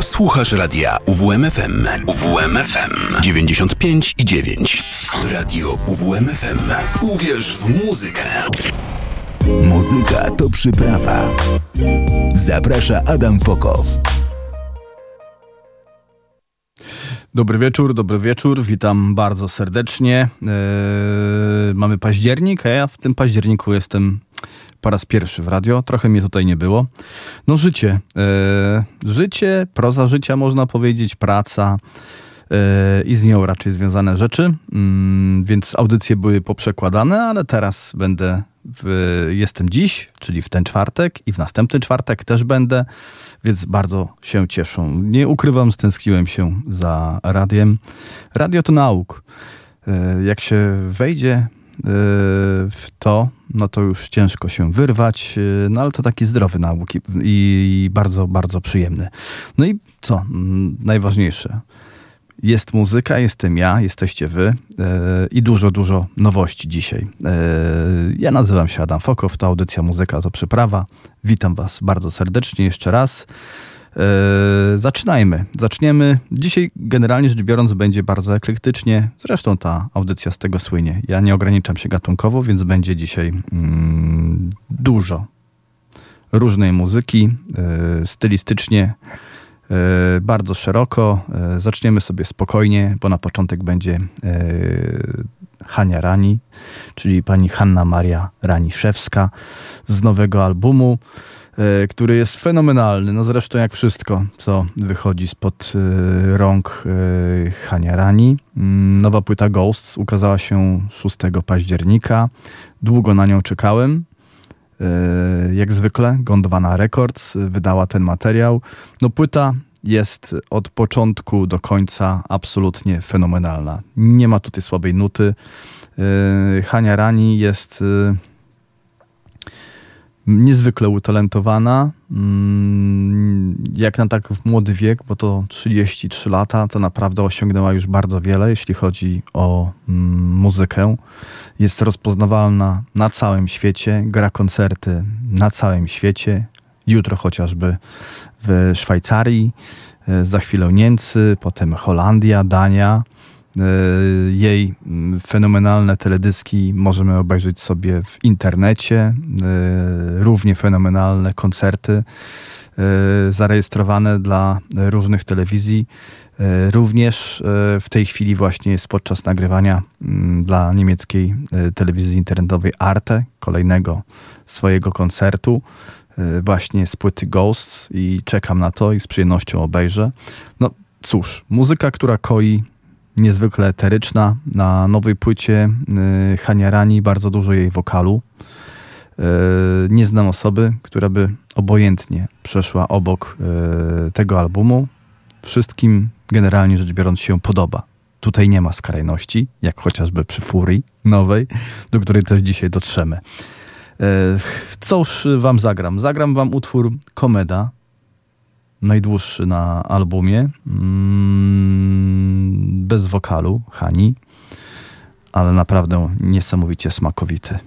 Słuchasz radia UWMFM. UWMFM 95 i 9. Radio UWMFM. Uwierz w muzykę. Muzyka to przyprawa. Zaprasza Adam Fokow. Dobry wieczór, dobry wieczór, witam bardzo serdecznie. Eee, mamy październik, a ja w tym październiku jestem po raz pierwszy w radio. Trochę mnie tutaj nie było. No życie. E, życie, proza życia można powiedzieć, praca e, i z nią raczej związane rzeczy. Mm, więc audycje były poprzekładane, ale teraz będę w, jestem dziś, czyli w ten czwartek i w następny czwartek też będę, więc bardzo się cieszę. Nie ukrywam, stęskniłem się za radiem. Radio to nauk. E, jak się wejdzie w to, no to już ciężko się wyrwać, y, no ale to taki zdrowy nauk i, bardzo, bardzo przyjemny. No i co? Mm, najważniejsze. Jest muzyka, jestem ja, jesteście wy yy, i dużo, dużo nowości dzisiaj. Yy, ja nazywam się Adam Fokow, to audycja Muzyka to Przyprawa. Witam was bardzo serdecznie jeszcze raz. Yy, zaczynajmy. Zaczniemy. Dzisiaj generalnie rzecz biorąc będzie bardzo eklektycznie. Zresztą ta audycja z tego słynie. Ja nie ograniczam się gatunkowo, więc będzie dzisiaj mm, dużo różnej muzyki, yy, stylistycznie yy, bardzo szeroko. Zaczniemy sobie spokojnie, bo na początek będzie Hania Rani, czyli pani Hanna Maria Raniszewska z nowego albumu. E, który jest fenomenalny. No zresztą jak wszystko, co wychodzi spod e, rąk e, Hania Rani. Mm, nowa płyta Ghosts ukazała się 6 października. Długo na nią czekałem. Jak zwykle Gondwana Records wydała ten materiał. No płyta jest od początku do końca absolutnie fenomenalna. Nie ma tutaj słabej nuty. Hania Rani jest niezwykle utalentowana. Mm, jak na tak młody wiek, bo to 33 lata, to naprawdę osiągnęła już bardzo wiele, jeśli chodzi o mm, muzykę. Jest rozpoznawalna na całym świecie, gra koncerty na całym świecie. Jutro chociażby w Szwajcarii, e, za chwilę Niemcy, potem Holandia, Dania. E, jej mm, fenomenalne teledyski możemy obejrzeć sobie w internecie. E, równie fenomenalne koncerty e, zarejestrowane dla różnych telewizji. Również w tej chwili właśnie jest podczas nagrywania mm, dla niemieckiej telewizji internetowej Arte kolejnego swojego koncertu właśnie z płyty Ghosts i czekam na to i z przyjemnością obejrzę. No cóż, muzyka, która koi niezwykle eteryczna. Na nowej płycie y, Hania Rani bardzo dużo jej wokalu. Y, nie znam osoby, która by obojętnie przeszła obok y, tego albumu. Wszystkim generalnie rzecz biorąc się podoba. Tutaj nie ma skrajności, jak chociażby przy Furii nowej, do której też dzisiaj dotrzemy. Cóż wam zagram? Zagram wam utwór Komeda, najdłuższy na albumie. Mm, bez wokalu Hani, ale naprawdę niesamowicie smakowity.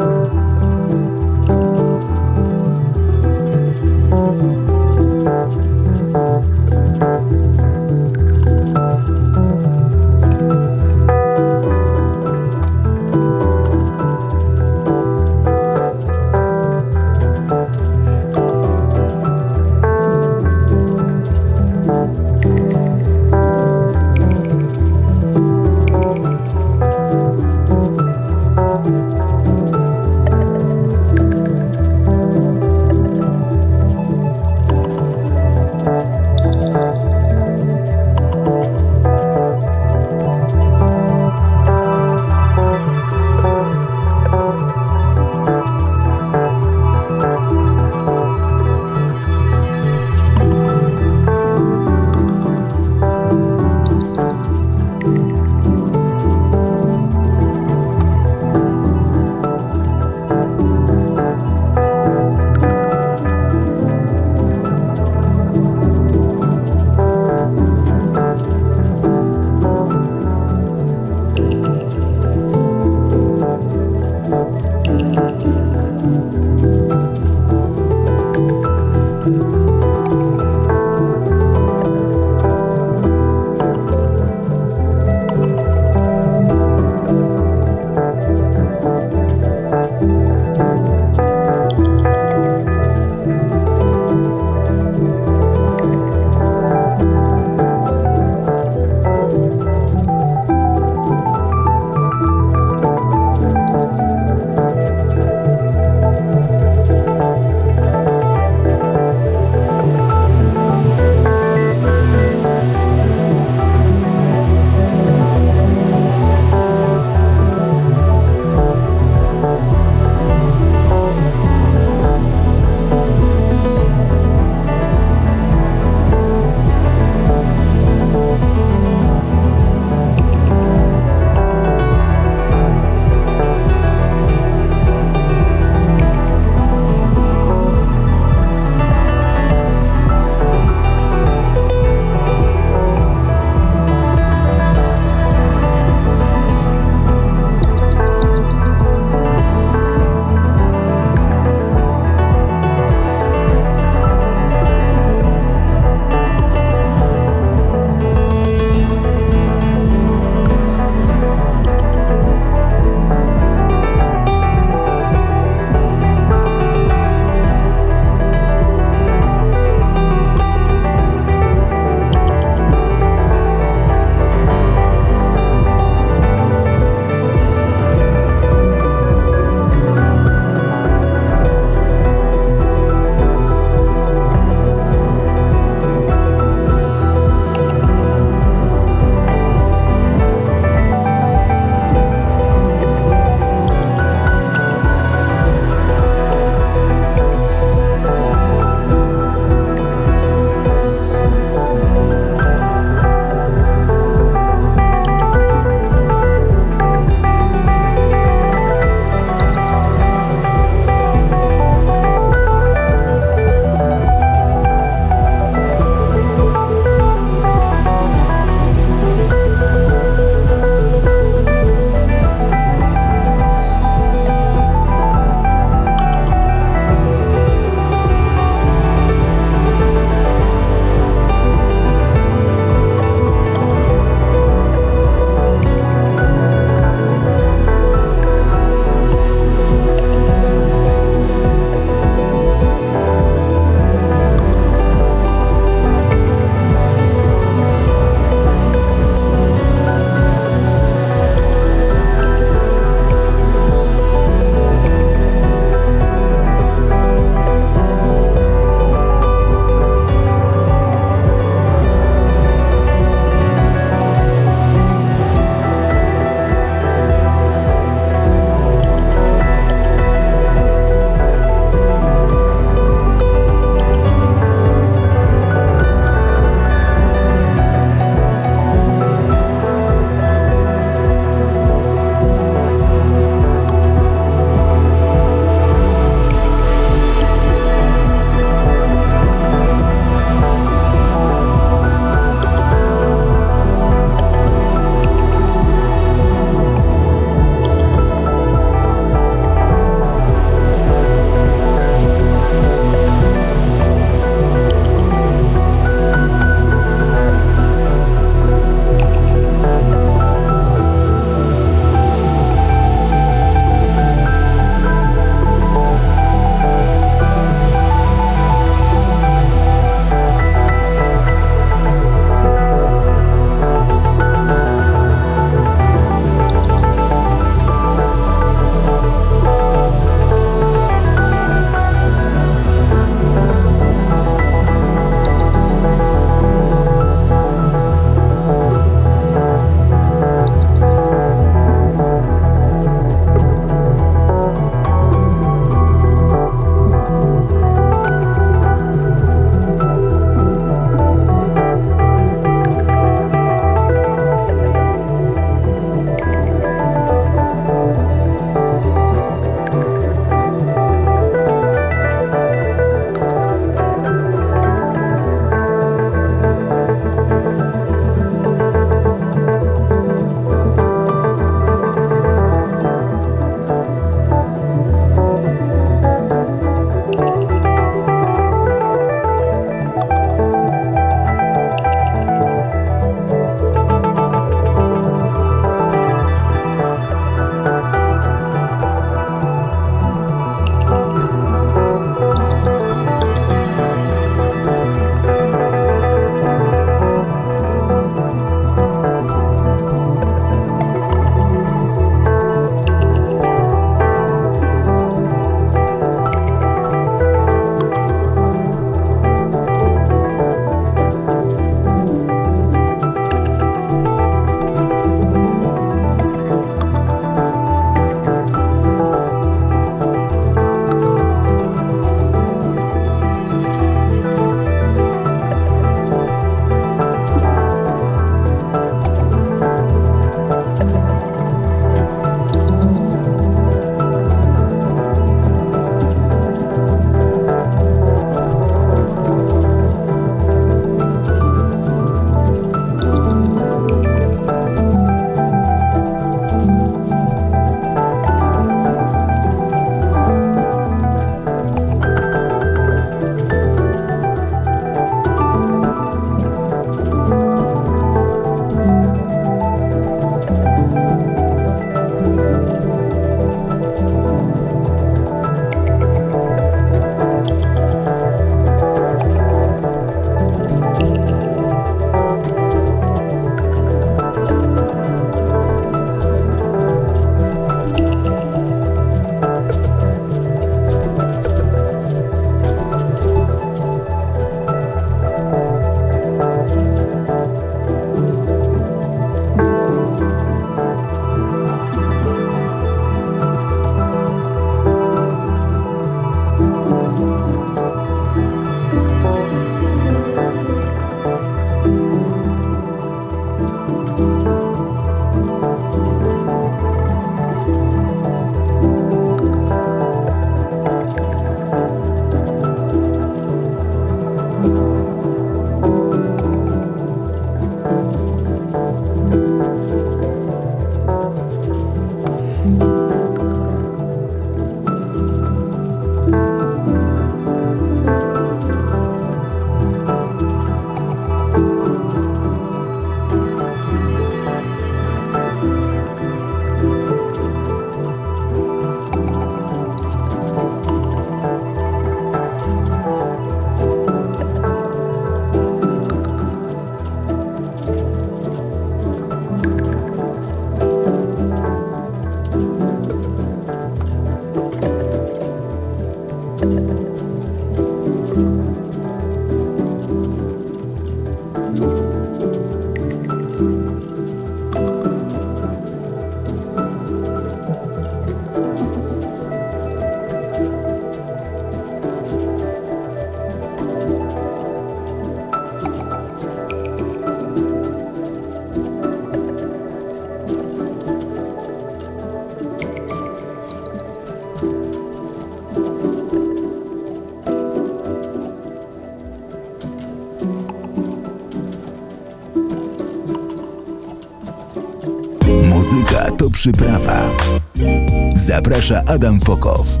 Zaprasza Adam Fokow.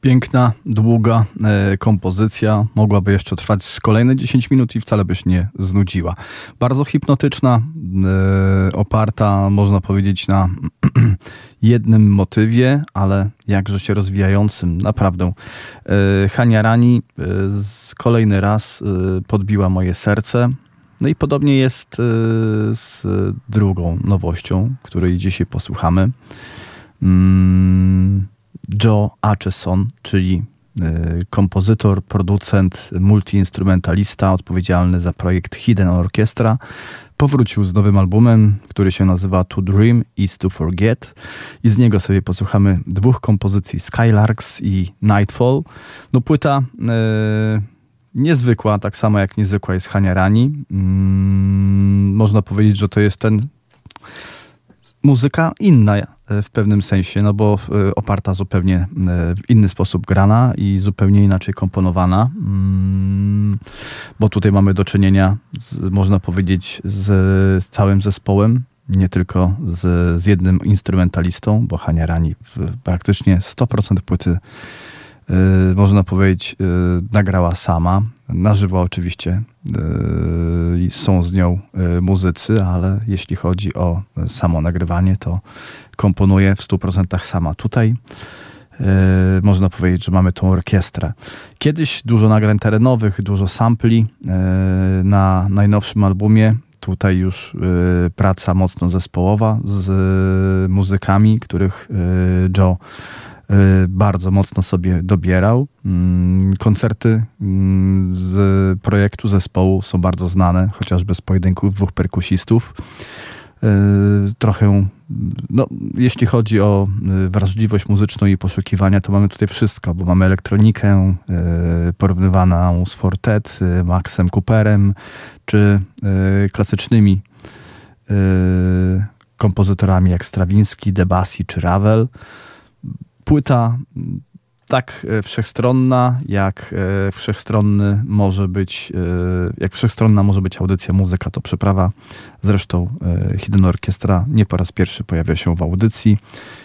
Piękna, długa e, kompozycja. Mogłaby jeszcze trwać z kolejne 10 minut i wcale byś nie znudziła. Bardzo hipnotyczna, e, oparta, można powiedzieć, na jednym motywie, ale jakże się rozwijającym, naprawdę. E, Hania Rani e, z kolejny raz e, podbiła moje serce. No i podobnie jest e, z drugą nowością, której dzisiaj posłuchamy. Mm, Joe Acheson, czyli y, kompozytor, producent, multiinstrumentalista odpowiedzialny za projekt Hidden Orchestra, powrócił z nowym albumem, który się nazywa To Dream is to Forget i z niego sobie posłuchamy dwóch kompozycji Skylarks i Nightfall. No płyta y, niezwykła, tak samo jak niezwykła jest Hania Rani. Mm, można powiedzieć, że to jest ten muzyka inna w pewnym sensie, no bo e, oparta zupełnie e, w inny sposób grana i zupełnie inaczej komponowana, mm, bo tutaj mamy do czynienia, z, można powiedzieć, z, z całym zespołem, nie tylko z, z jednym instrumentalistą, bo Hania Rani w praktycznie 100% płyty można powiedzieć, y, nagrała sama. Na żywo oczywiście y, są z nią muzycy, ale jeśli chodzi o samo nagrywanie, to komponuje w 100% sama. Tutaj można powiedzieć, że mamy tą orkiestrę. Kiedyś dużo nagrań terenowych, dużo sampli na najnowszym albumie. Tutaj już praca mocno zespołowa z muzykami, których Joe bardzo mocno sobie dobierał. Mm, koncerty mm, z projektu zespołu są bardzo znane, chociażby z pojedynków dwóch perkusistów. Y, trochę, no, jeśli chodzi o y, wrażliwość muzyczną i poszukiwania, to mamy tutaj wszystko, bo mamy elektronikę porównywaną z Fortet, Maxem Cooperem, czy klasycznymi kompozytorami jak Strawiński, Debussy czy Ravel płyta tak e, wszechstronna, jak e, wszechstronny może być, e, jak wszechstronna może być audycja Muzyka to Przeprawa. Zresztą Hidden Orkiestra nie po raz pierwszy pojawia się w audycji.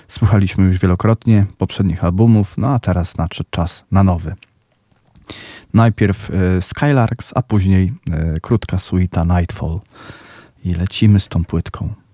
Słuchaliśmy już wielokrotnie poprzednich albumów, no a teraz nadszedł czas na nowy. Najpierw Skylarks, a później krótka suita Nightfall. I lecimy z tą płytką.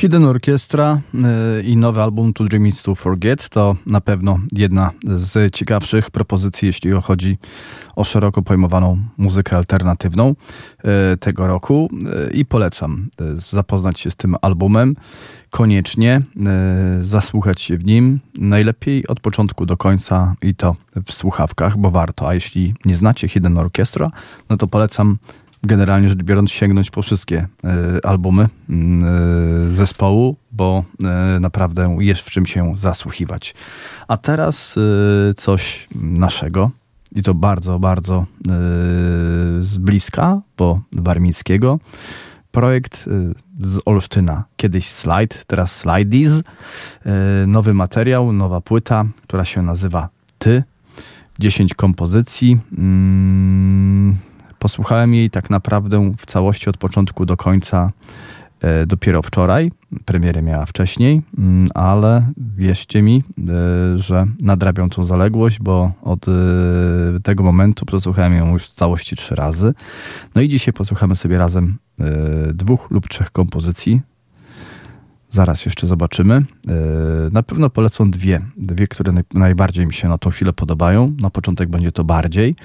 Hidden Orchestra y, i nowy album To Dream Is To Forget. To na pewno jedna z ciekawszych propozycji, jeśli chodzi o szeroko pojmowaną muzykę alternatywną y, tego roku. Y, i polecam zapoznać się z tym albumem. Koniecznie, zasłuchać się w nim, najlepiej od początku do końca i to w słuchawkach, bo warto, a jeśli nie znacie Hidden Orchestra, no to polecam generalnie rzecz biorąc sięgnąć po wszystkie y, albumy y, zespołu, bo y, naprawdę jest w czym się zasłuchiwać. A teraz coś naszego i to bardzo, bardzo z bliska, bo warmińskiego. Projekt z Olsztyna. Kiedyś Slide, teraz Slideys. Nowy materiał, nowa płyta, która się nazywa Ty. 10 kompozycji. Mm, Posłuchałem jej tak naprawdę w całości od początku do końca e, dopiero wczoraj. Premierę miała wcześniej, mm, ale wierzcie mi, e, że nadrabią tą zaległość, bo od e, tego momentu przesłuchałem ją już w całości trzy razy. No i dzisiaj posłuchamy sobie razem dwóch lub trzech kompozycji. Zaraz jeszcze zobaczymy. Na pewno polecą dwie. Dwie, które najbardziej mi się na tą chwilę podobają. Na początek będzie to bardziej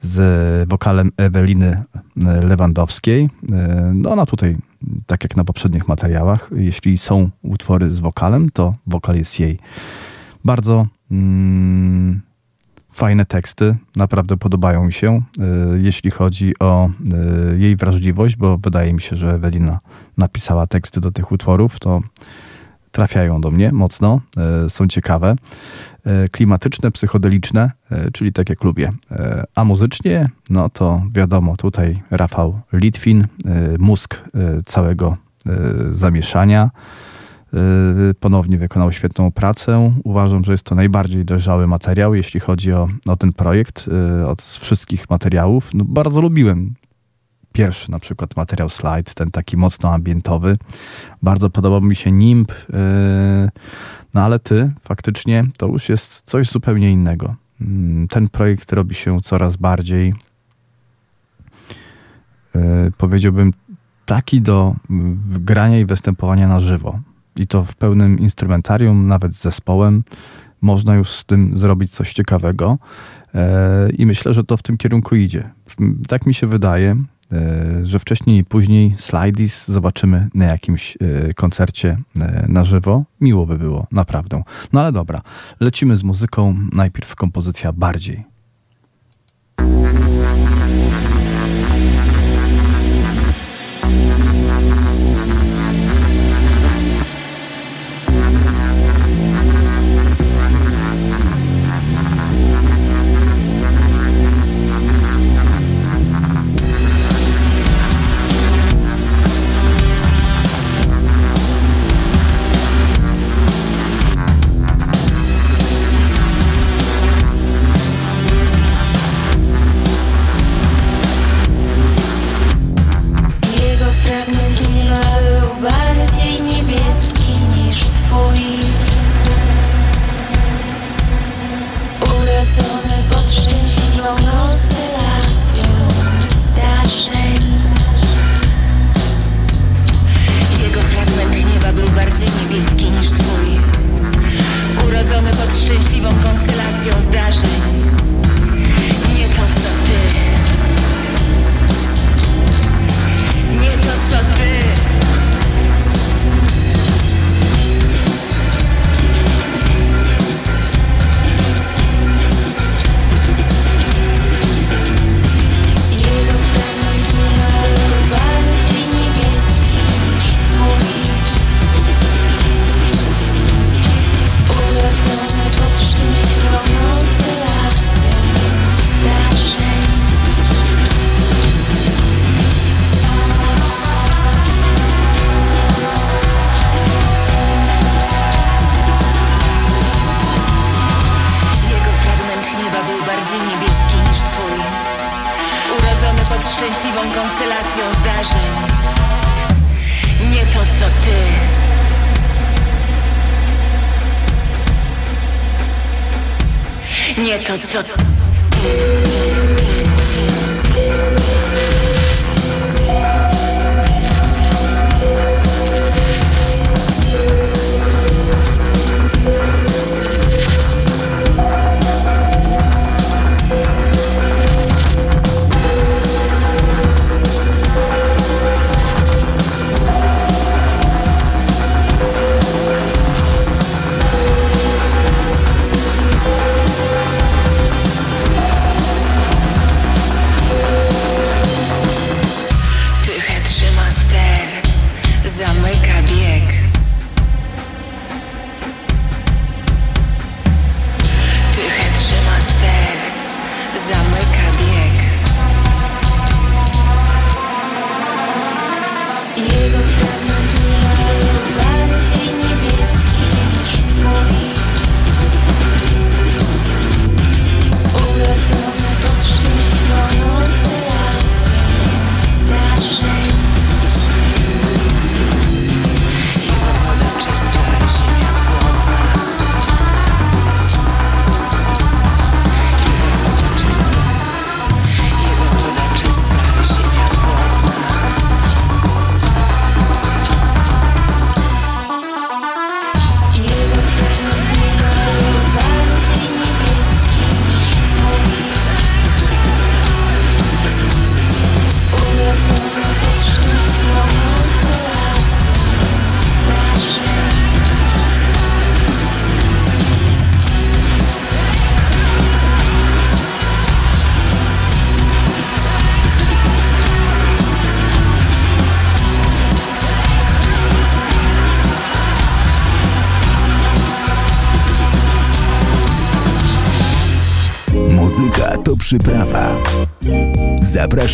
z wokalem Eweliny e, Lewandowskiej. E, no ona tutaj, tak jak na poprzednich materiałach, jeśli są utwory z wokalem, to wokal jest jej. Bardzo mm, fajne teksty, naprawdę podobają mi się, e, jeśli chodzi o jej wrażliwość, bo wydaje mi się, że Ewelina napisała teksty do tych utworów, to trafiają do mnie mocno, są ciekawe. E, klimatyczne, psychodeliczne, e, czyli tak jak lubię. E, a muzycznie, no to wiadomo, tutaj Rafał Litwin, mózg całego zamieszania. Ponownie wykonał świetną pracę. Uważam, że jest to najbardziej dojrzały materiał, jeśli chodzi o, o ten projekt od wszystkich materiałów. No, bardzo lubiłem pierwszy na przykład materiał Slide, ten taki mocno ambientowy. Bardzo podobał mi się Nimb. No ale ty faktycznie to już jest coś zupełnie innego. Mm, ten projekt robi się coraz bardziej, yy, powiedziałbym, taki do grania i występowania na żywo. I to w pełnym instrumentarium, nawet z zespołem. Można już z tym zrobić coś ciekawego. Yy, I myślę, że to w tym kierunku idzie. Tak mi się wydaje. E, że wcześniej i później Slidies zobaczymy na jakimś e, koncercie e, na żywo. Miło by było, naprawdę. No ale dobra, lecimy z muzyką. Najpierw kompozycja bardziej.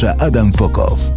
Zaprasza Adam Fokow.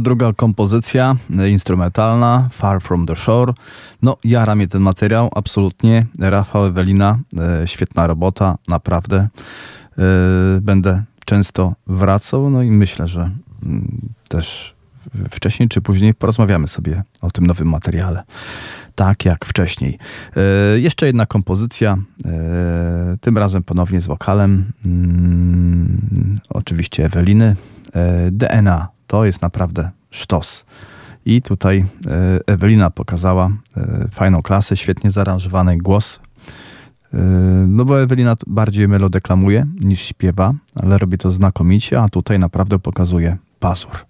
Druga kompozycja e, instrumentalna, Far From The Shore. No, jara mnie ten materiał, absolutnie. Rafał Ewelina, e, świetna robota, naprawdę. E, będę często wracał, no i myślę, że mm, też wcześniej czy później porozmawiamy sobie o tym nowym materiale. Tak jak wcześniej. Jeszcze jedna kompozycja, tym razem ponownie z wokalem. Mm, oczywiście Eweliny. DNA to jest naprawdę sztos. I tutaj e, Ewelina pokazała e, fajną klasę, świetnie zaaranżowany głos. E, no bo Ewelina bardziej melodeklamuje niż śpiewa, ale robi to znakomicie, a tutaj naprawdę pokazuje pazur.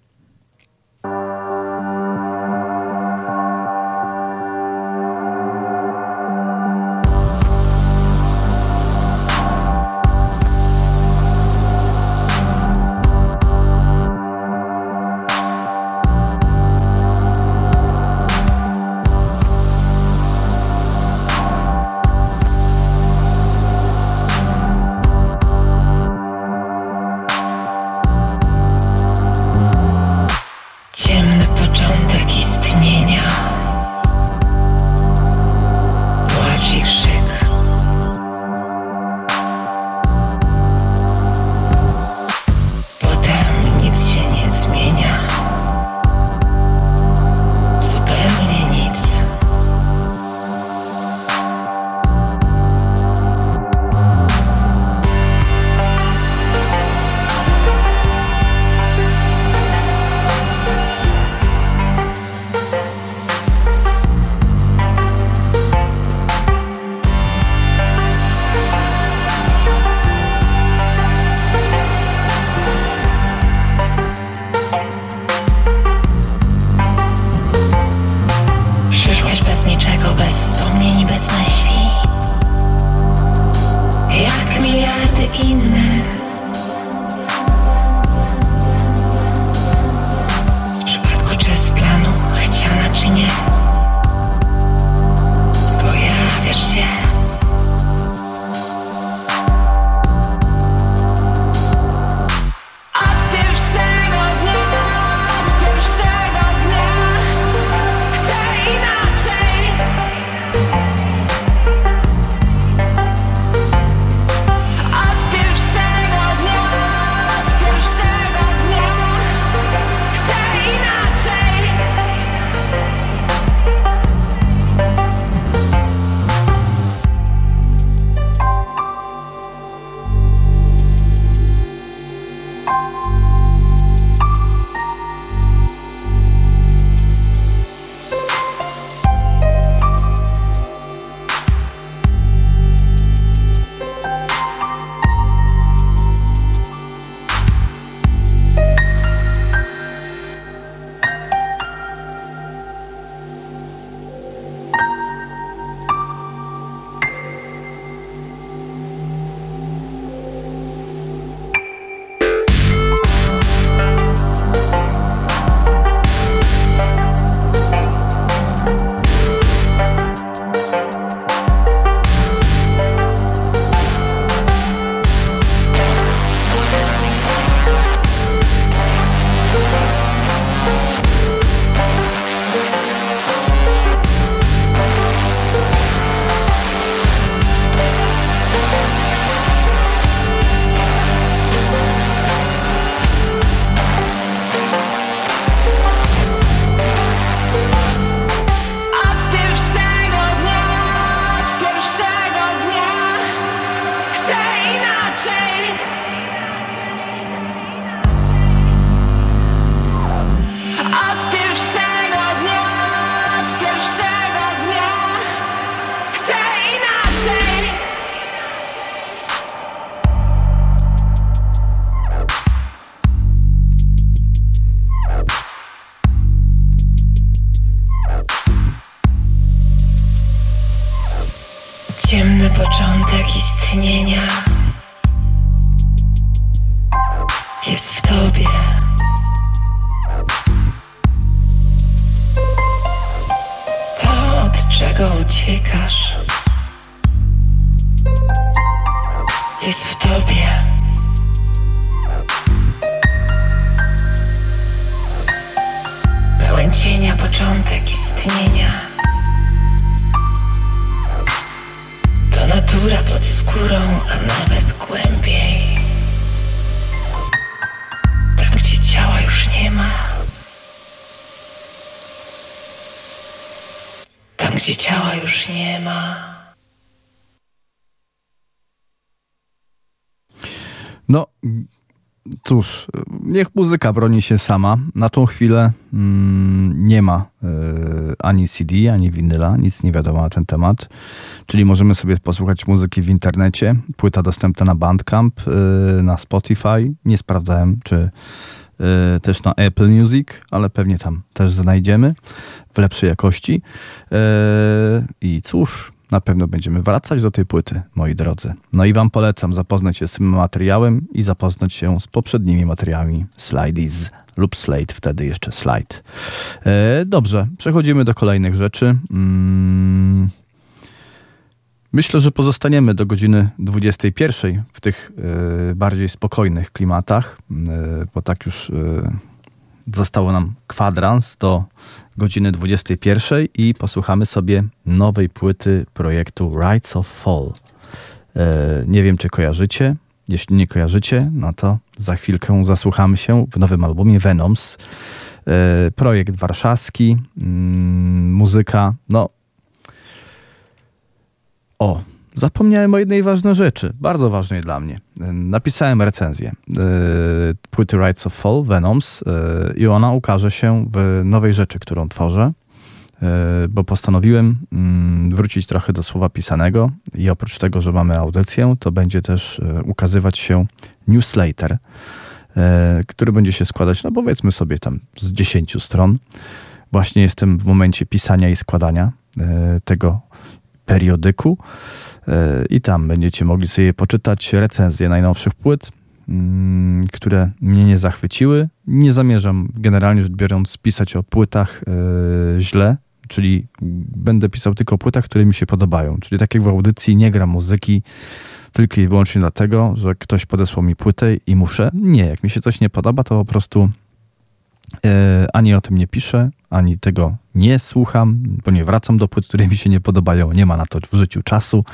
Niech muzyka broni się sama. Na tą chwilę mm, nie ma y, ani CD, ani winyla, nic nie wiadomo na ten temat. Czyli możemy sobie posłuchać muzyki w internecie. Płyta dostępna na Bandcamp, y, na Spotify. Nie sprawdzałem, czy y, też na Apple Music, ale pewnie tam też znajdziemy w lepszej jakości. I cóż, na pewno będziemy wracać do tej płyty, moi drodzy. No i Wam polecam zapoznać się z tym materiałem i zapoznać się z poprzednimi materiałami Slides lub Slate, wtedy jeszcze Slide. E, dobrze, przechodzimy do kolejnych rzeczy. Mm. Myślę, że pozostaniemy do godziny 21 w tych y, bardziej spokojnych klimatach, y, bo tak już y, zostało nam kwadrans do godziny 21 i posłuchamy sobie nowej płyty projektu Rights of Fall. E, nie wiem, czy kojarzycie. Jeśli nie kojarzycie, no to za chwilkę zasłuchamy się w nowym albumie Venoms. E, projekt warszawski, mm, muzyka, no. O, Zapomniałem o jednej ważnej rzeczy, bardzo ważnej dla mnie. Napisałem recenzję e, płyty Rights of Fall, Venoms e, i ona ukaże się w nowej rzeczy, którą tworzę, e, bo postanowiłem mm, wrócić trochę do słowa pisanego i oprócz tego, że mamy audycję, to będzie też ukazywać się newsletter, który będzie się składać, no powiedzmy sobie tam z 10 stron. Właśnie jestem w momencie pisania i składania tego periodyku i tam będziecie mogli sobie poczytać recenzje najnowszych płyt, mm, które mnie nie zachwyciły. Nie zamierzam generalnie rzecz biorąc pisać o płytach źle, czyli będę pisał tylko o płytach, które mi się podobają. Czyli tak jak w audycji nie gram muzyki tylko i wyłącznie dlatego, że ktoś podesłał mi płytę i muszę. Nie, jak mi się coś nie podoba, to po prostu e, ani o tym nie piszę, ani tego nie słucham, bo nie wracam do płyt, które mi się nie podobają. Nie ma na to w życiu czasu.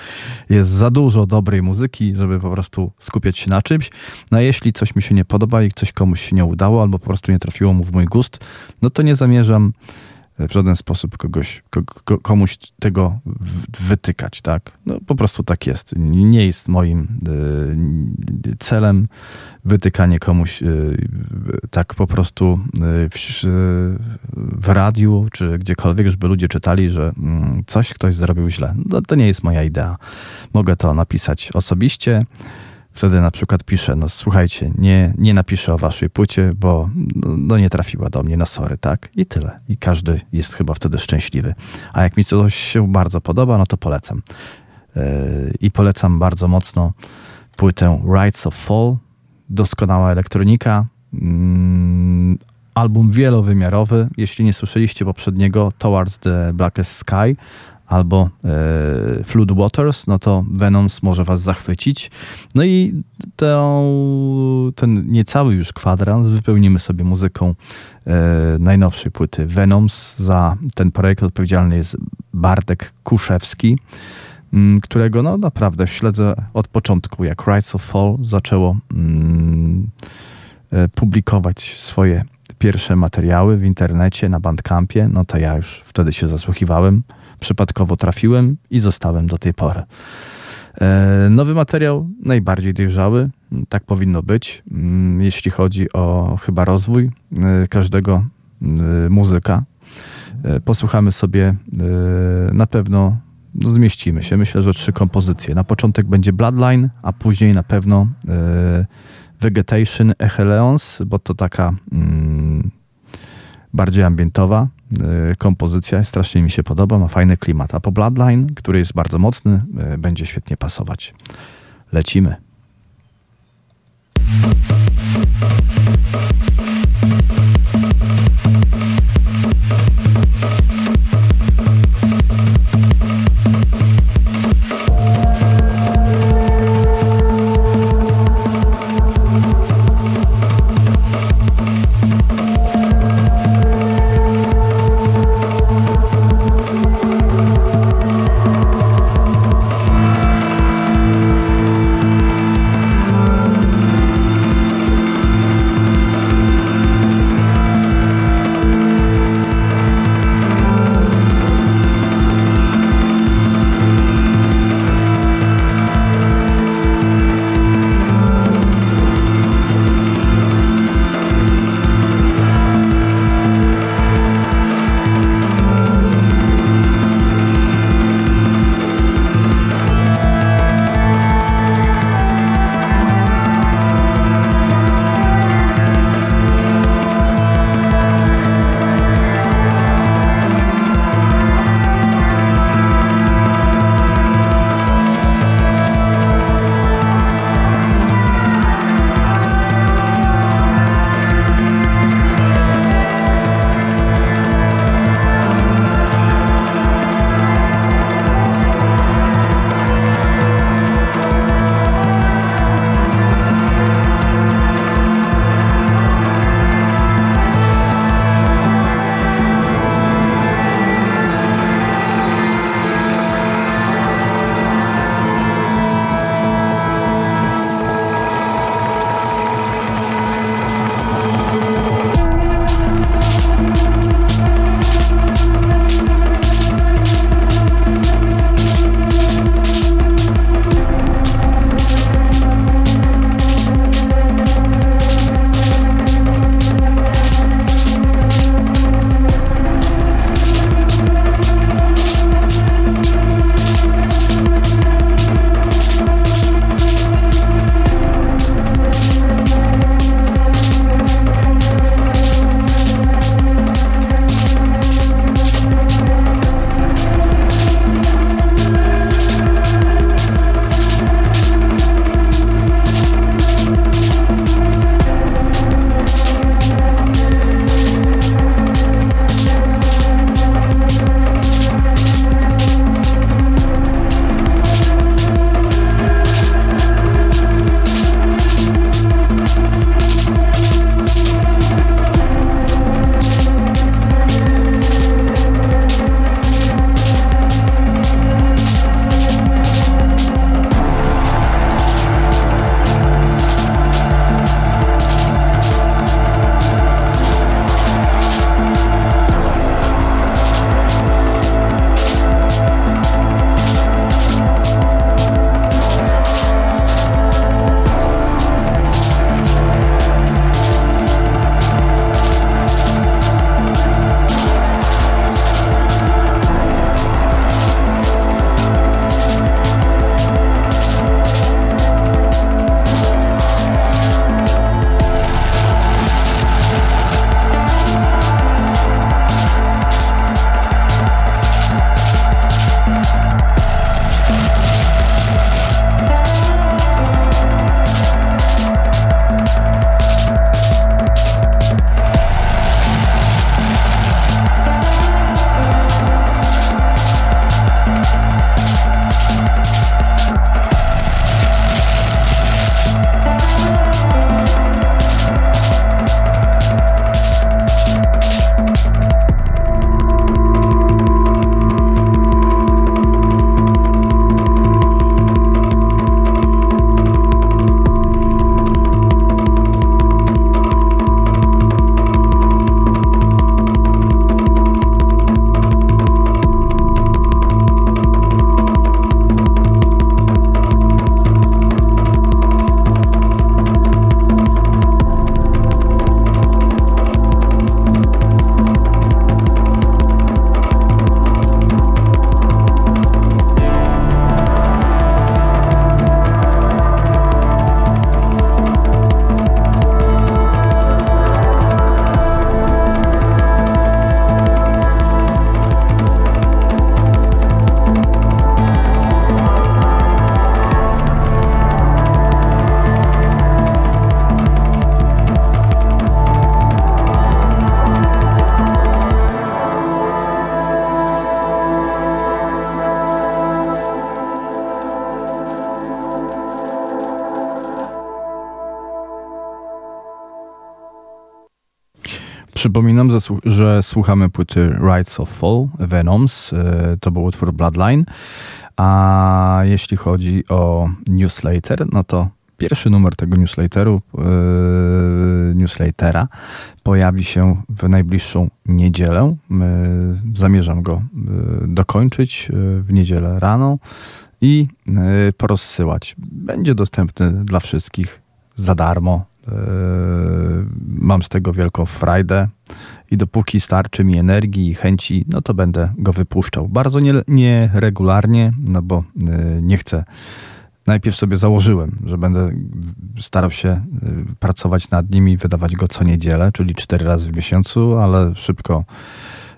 Jest za dużo dobrej muzyki, żeby po prostu skupiać się na czymś. No a jeśli coś mi się nie podoba i coś komuś się nie udało, albo po prostu nie trafiło mu w mój gust, no to nie zamierzam w żaden sposób kogoś, komuś tego wytykać, tak? No po prostu tak jest. Nie jest moim y, celem wytykanie komuś y, tak po prostu y, w, w radiu, czy gdziekolwiek, żeby ludzie czytali, że mm, coś ktoś zrobił źle. No, to nie jest moja idea. Mogę to napisać osobiście, wtedy na przykład piszę, no słuchajcie, nie, nie napiszę o waszej płycie, bo no, no, nie trafiła do mnie, na sorry, tak? I tyle. I każdy jest chyba wtedy szczęśliwy. A jak mi coś się bardzo podoba, no to polecam. Yy, I polecam bardzo mocno płytę Rights of Fall, doskonała elektronika, yy, album wielowymiarowy. Jeśli nie słyszeliście poprzedniego Towards the Blackest Sky, albo e, Flood Waters, no to Venoms może was zachwycić. No i ten niecały już kwadrans wypełnimy sobie muzyką e, najnowszej płyty Venoms. Za ten projekt odpowiedzialny jest Bartek Kuszewski, m, którego no naprawdę śledzę od początku, jak Rights of Fall zaczęło m, e, publikować swoje pierwsze materiały w internecie, na Bandcampie, no to ja już wtedy się zasłuchiwałem przypadkowo trafiłem i zostałem do tej pory. E, nowy materiał, najbardziej dojrzały, tak powinno być, mm, jeśli chodzi o chyba rozwój e, każdego e, muzyka. Posłuchamy sobie, na pewno zmieścimy się. Myślę, że trzy kompozycje. Na początek będzie Bloodline, a później na pewno Vegetation Echeleons, bo to taka mm, bardziej ambientowa kompozycja, strasznie mi się podoba, ma fajny klimat. A po Bloodline, który jest bardzo mocny, y, będzie świetnie pasować. Lecimy. Przypominam, że, słuchamy płyty Rights of Fall, Venoms, to był utwór Bloodline. A jeśli chodzi o newsletter, no to pierwszy numer tego newsletteru, yy, newslettera pojawi się w najbliższą niedzielę. Zamierzam go dokończyć w niedzielę rano i porozsyłać. Będzie dostępny dla wszystkich za darmo. Mam z tego wielką frajdę i dopóki starczy mi energii i chęci, no to będę go wypuszczał. Bardzo nieregularnie, no bo nie chcę najpierw sobie założyłem, że będę starał się y, pracować nad nim i wydawać go co niedzielę, czyli cztery razy w miesiącu, ale szybko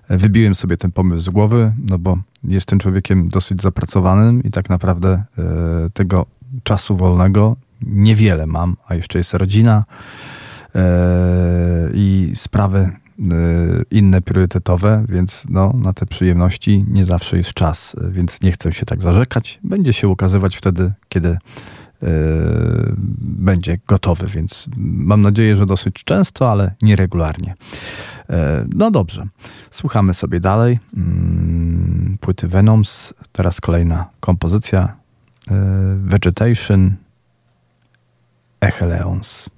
wybiłem sobie ten pomysł z głowy, no bo jestem człowiekiem dosyć zapracowanym i tak naprawdę tego czasu wolnego niewiele mam, a jeszcze jest rodzina y, i sprawy Y, inne priorytetowe, więc no, na te przyjemności nie zawsze jest czas, więc nie chcę się tak zarzekać. Będzie się ukazywać wtedy, kiedy yy, będzie gotowy, więc mam nadzieję, że dosyć często, ale nieregularnie. No dobrze, słuchamy sobie dalej. Yy, płyty Venoms, teraz kolejna kompozycja Vegetation Echeleons.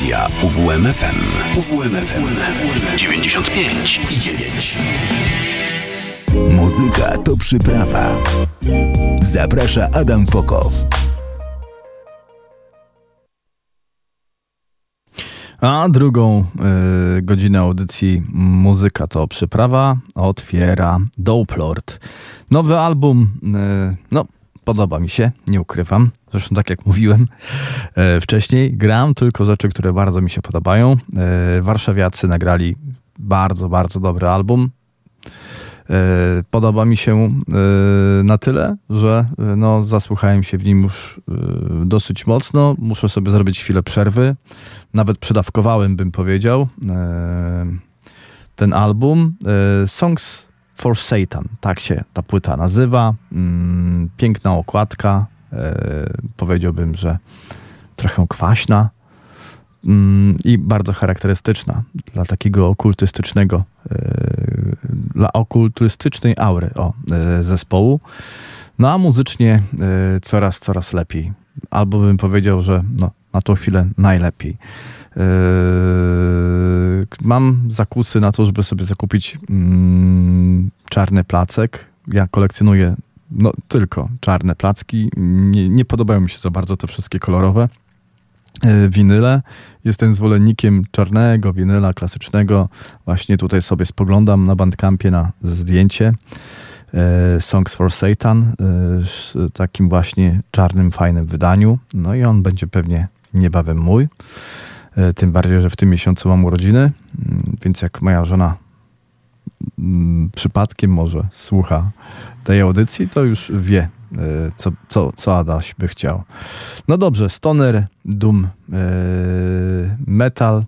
Radia UWMFM. UWMFM 95 i 9. Muzyka to przyprawa. Zaprasza Adam Fokow. A drugą y, godzinę audycji Muzyka to przyprawa otwiera Dope Lord. Nowy album, y, no podoba mi się, nie ukrywam. Zresztą tak jak mówiłem y, wcześniej, gram tylko rzeczy, które bardzo mi się podobają. Warszawiacy nagrali bardzo, bardzo dobry album. Podoba mi się na tyle, że no, zasłuchałem się w nim już dosyć mocno. Muszę sobie zrobić chwilę przerwy nawet przedawkowałem, bym powiedział, e, ten album. E, Songs for Satan, tak się ta płyta nazywa. Mm, piękna okładka, e, powiedziałbym, że trochę kwaśna mm, i bardzo charakterystyczna dla takiego okultystycznego, dla okultystycznej aury o, zespołu. No a muzycznie coraz, coraz lepiej. Albo bym powiedział, że no, na tą chwilę najlepiej. Mam zakusy na to, żeby sobie zakupić mm, czarny placek. Ja kolekcjonuję no, tylko czarne placki. Nie, nie podobają mi się za bardzo te wszystkie kolorowe winyle. Jestem zwolennikiem czarnego winyla klasycznego. Właśnie tutaj sobie spoglądam na bandkampie na zdjęcie. Yy, Songs for Satan w takim właśnie czarnym, fajnym wydaniu. No i on będzie pewnie niebawem mój. E, tym bardziej, że w tym miesiącu mam urodziny, mm, więc jak moja żona mm, przypadkiem może słucha tej audycji, to już wie, e, co, co, co Adaś by chciał. No dobrze, Stoner, Doom, e, Metal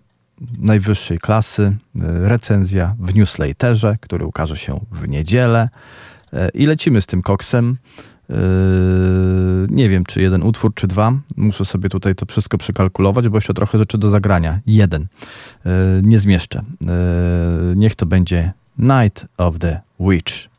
najwyższej klasy, recenzja w newsletterze, który ukaże się w niedzielę i lecimy z tym koksem. Nie wiem, czy jeden utwór, czy dwa. Muszę sobie tutaj to wszystko przekalkulować, bo jeszcze trochę rzeczy do zagrania. Jeden. Nie zmieszczę. Niech to będzie Night of the Witch.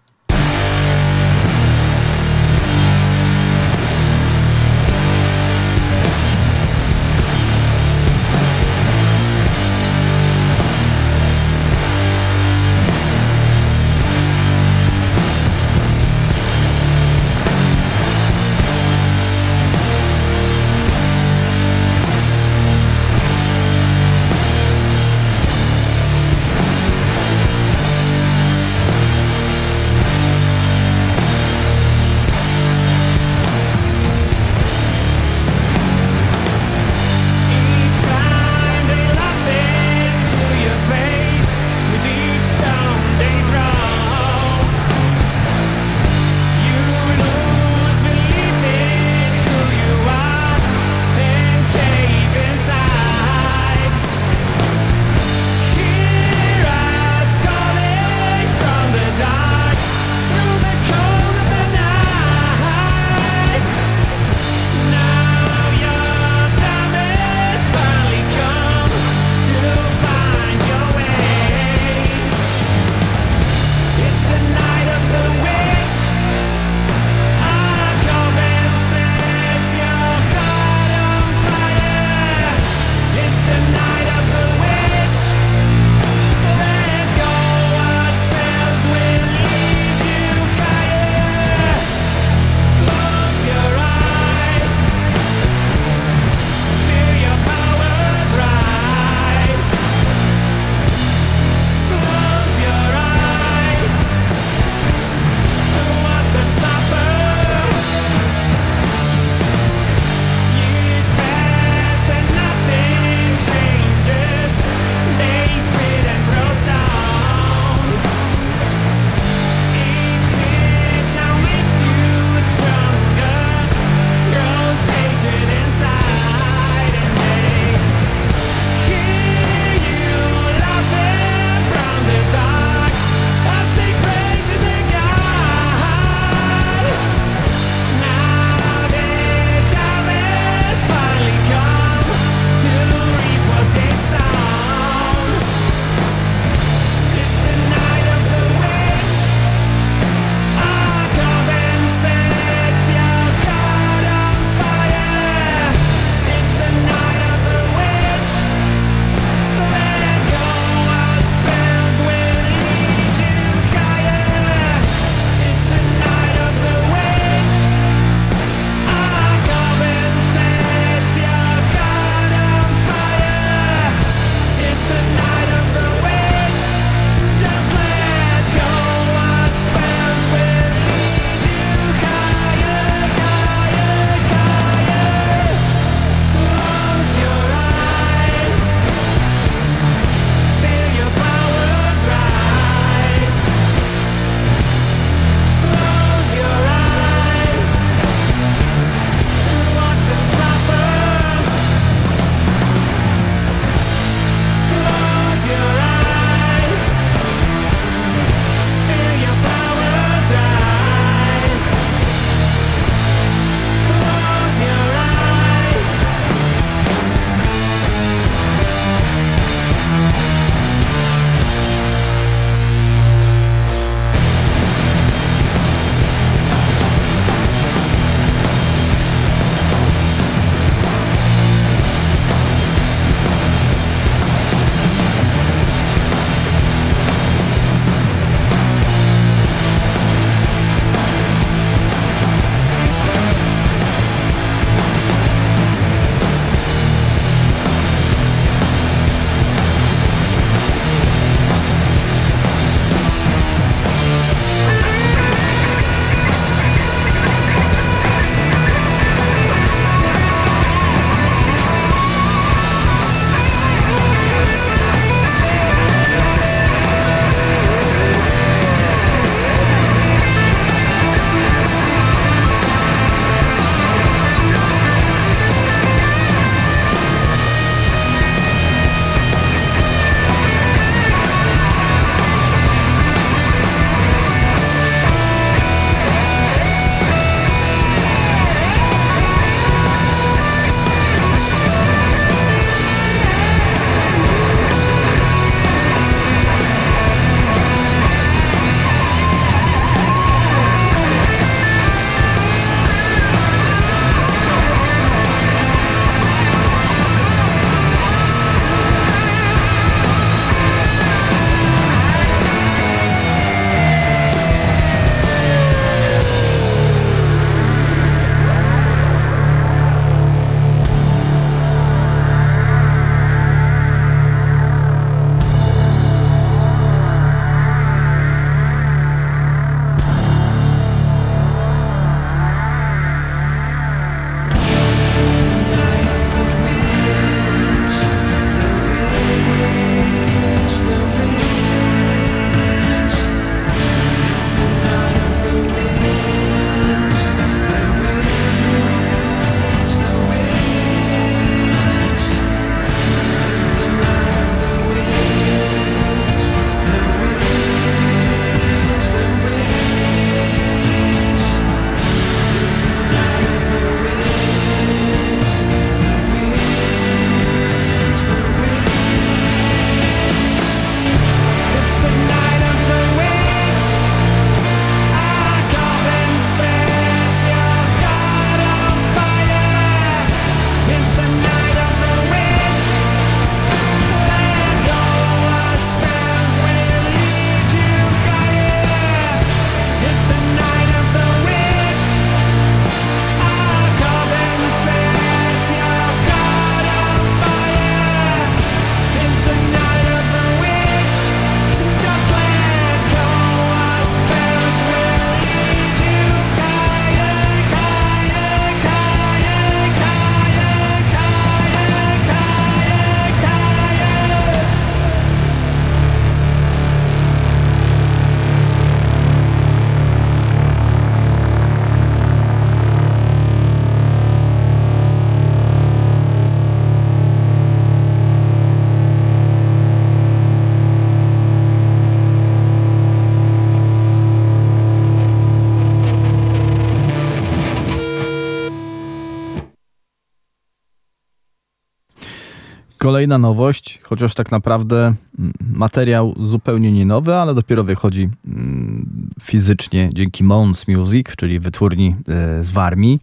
Kolejna nowość, chociaż tak naprawdę mm, materiał zupełnie nie nowy, ale dopiero wychodzi mm, fizycznie dzięki Mons Music, czyli wytwórni e, z Warmii,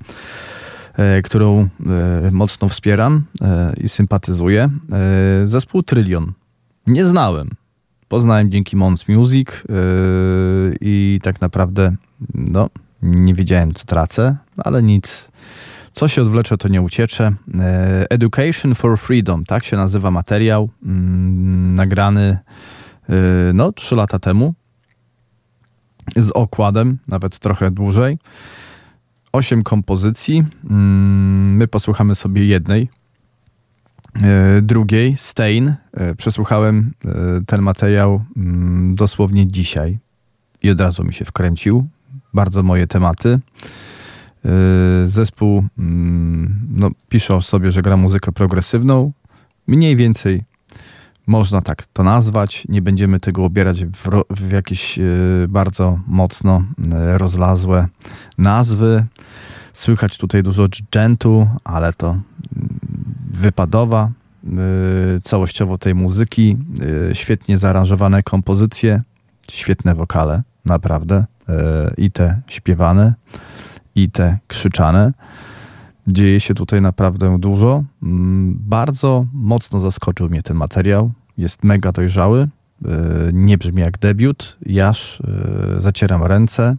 e, którą e, mocno wspieram i sympatyzuję. Zespół Trylion. Nie znałem. Poznałem dzięki Mons Music i tak naprawdę no, nie wiedziałem, co tracę, ale nic co się odwlecze, to nie uciecze. E, Education for Freedom, tak się nazywa materiał, mm, nagrany e, no, trzy lata temu z okładem, nawet trochę dłużej. Osiem kompozycji. Mm, my posłuchamy sobie jednej, e, drugiej, Stain. Przesłuchałem ten materiał mm, dosłownie dzisiaj i od razu mi się wkręcił. Bardzo moje tematy. Y, zespół mm, no, pisze o sobie, że gra muzykę progresywną. Mniej więcej można tak to nazwać. Nie będziemy tego obierać w, w jakieś y, bardzo mocno y, rozlazłe nazwy. Słychać tutaj dużo dżentu, ale to mm, wypadowa całościowo tej muzyki. Świetnie zaaranżowane kompozycje, świetne wokale, naprawdę. I te śpiewane i te krzyczane. Dzieje się tutaj naprawdę dużo. Mm, bardzo mocno zaskoczył mnie ten materiał. Jest mega dojrzały. E, nie brzmi jak debiut. Jaż e, zacieram ręce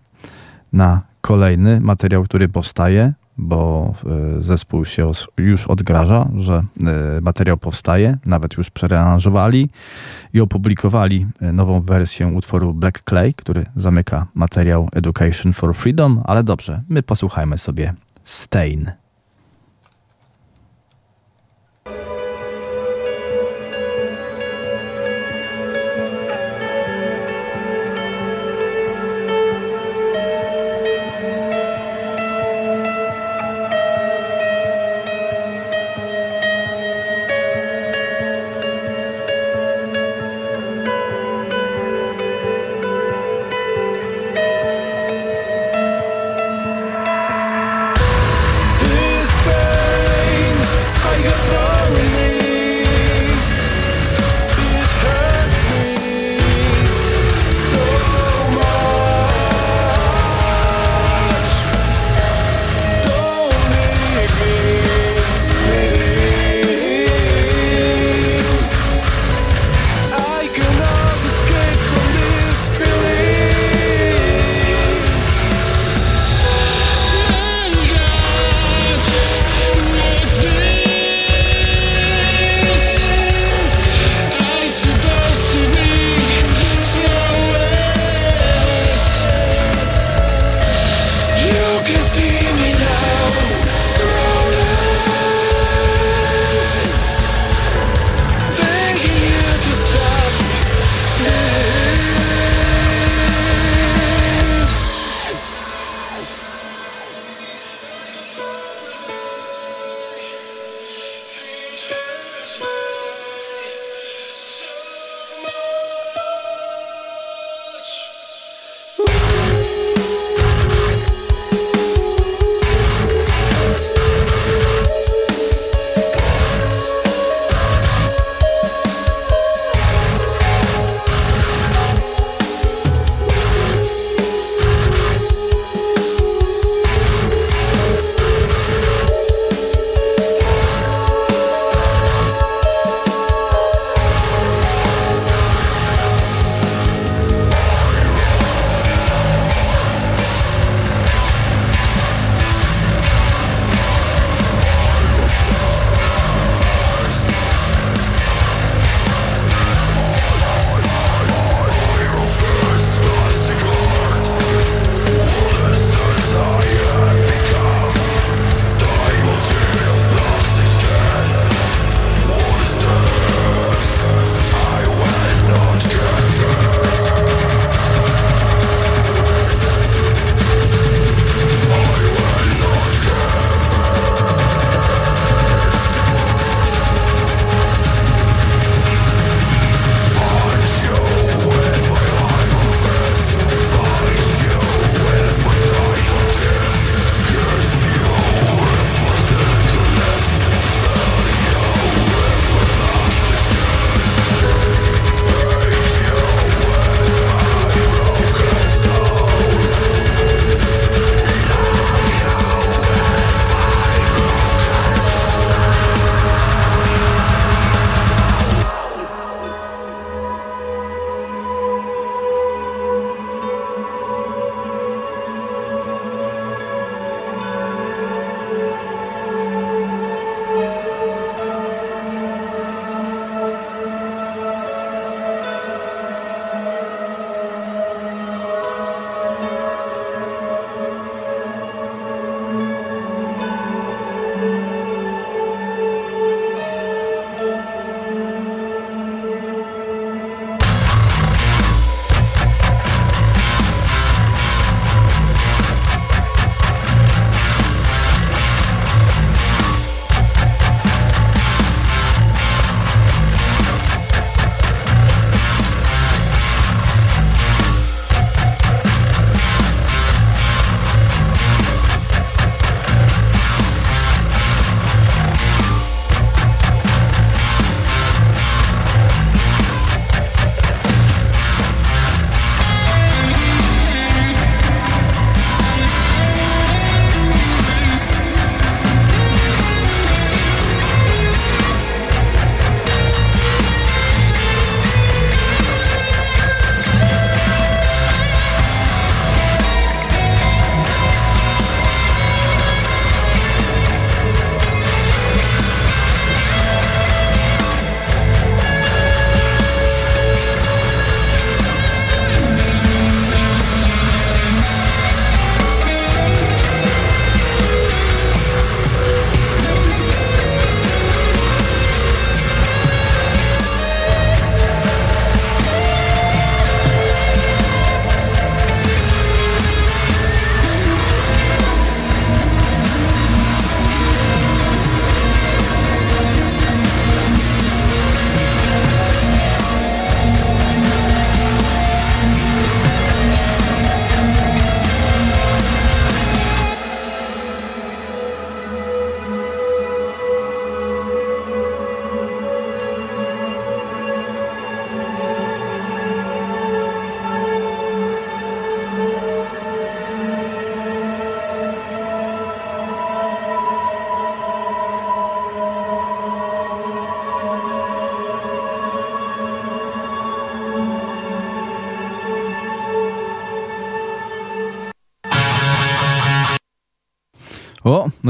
na kolejny materiał, który powstaje, bo e, zespół się już odgraża, że materiał powstaje, nawet już przereanżowali i opublikowali nową wersję utworu Black Clay, który zamyka materiał Education for Freedom, ale dobrze, my posłuchajmy sobie Stain.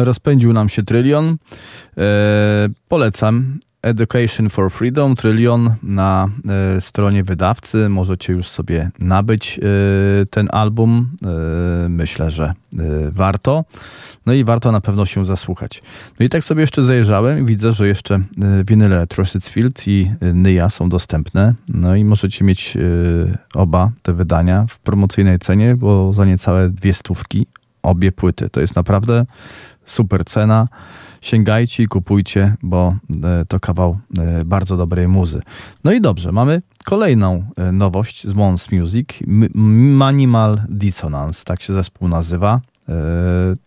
Rozpędził nam się trylion. E, polecam. Education for Freedom, trylion na e, stronie wydawcy. Możecie już sobie nabyć e, ten album. Myślę, że warto. No i warto na pewno się zasłuchać. No i tak sobie jeszcze zajrzałem i widzę, że jeszcze winyle Field i Nyja są dostępne. No i możecie mieć oba te wydania w promocyjnej cenie, bo za niecałe dwie stówki obie płyty. To jest naprawdę super cena. Sięgajcie i kupujcie, bo e, to kawał e, bardzo dobrej muzy. No i dobrze, mamy kolejną e, nowość z Mons Music. Minimal Dissonance, tak się zespół nazywa.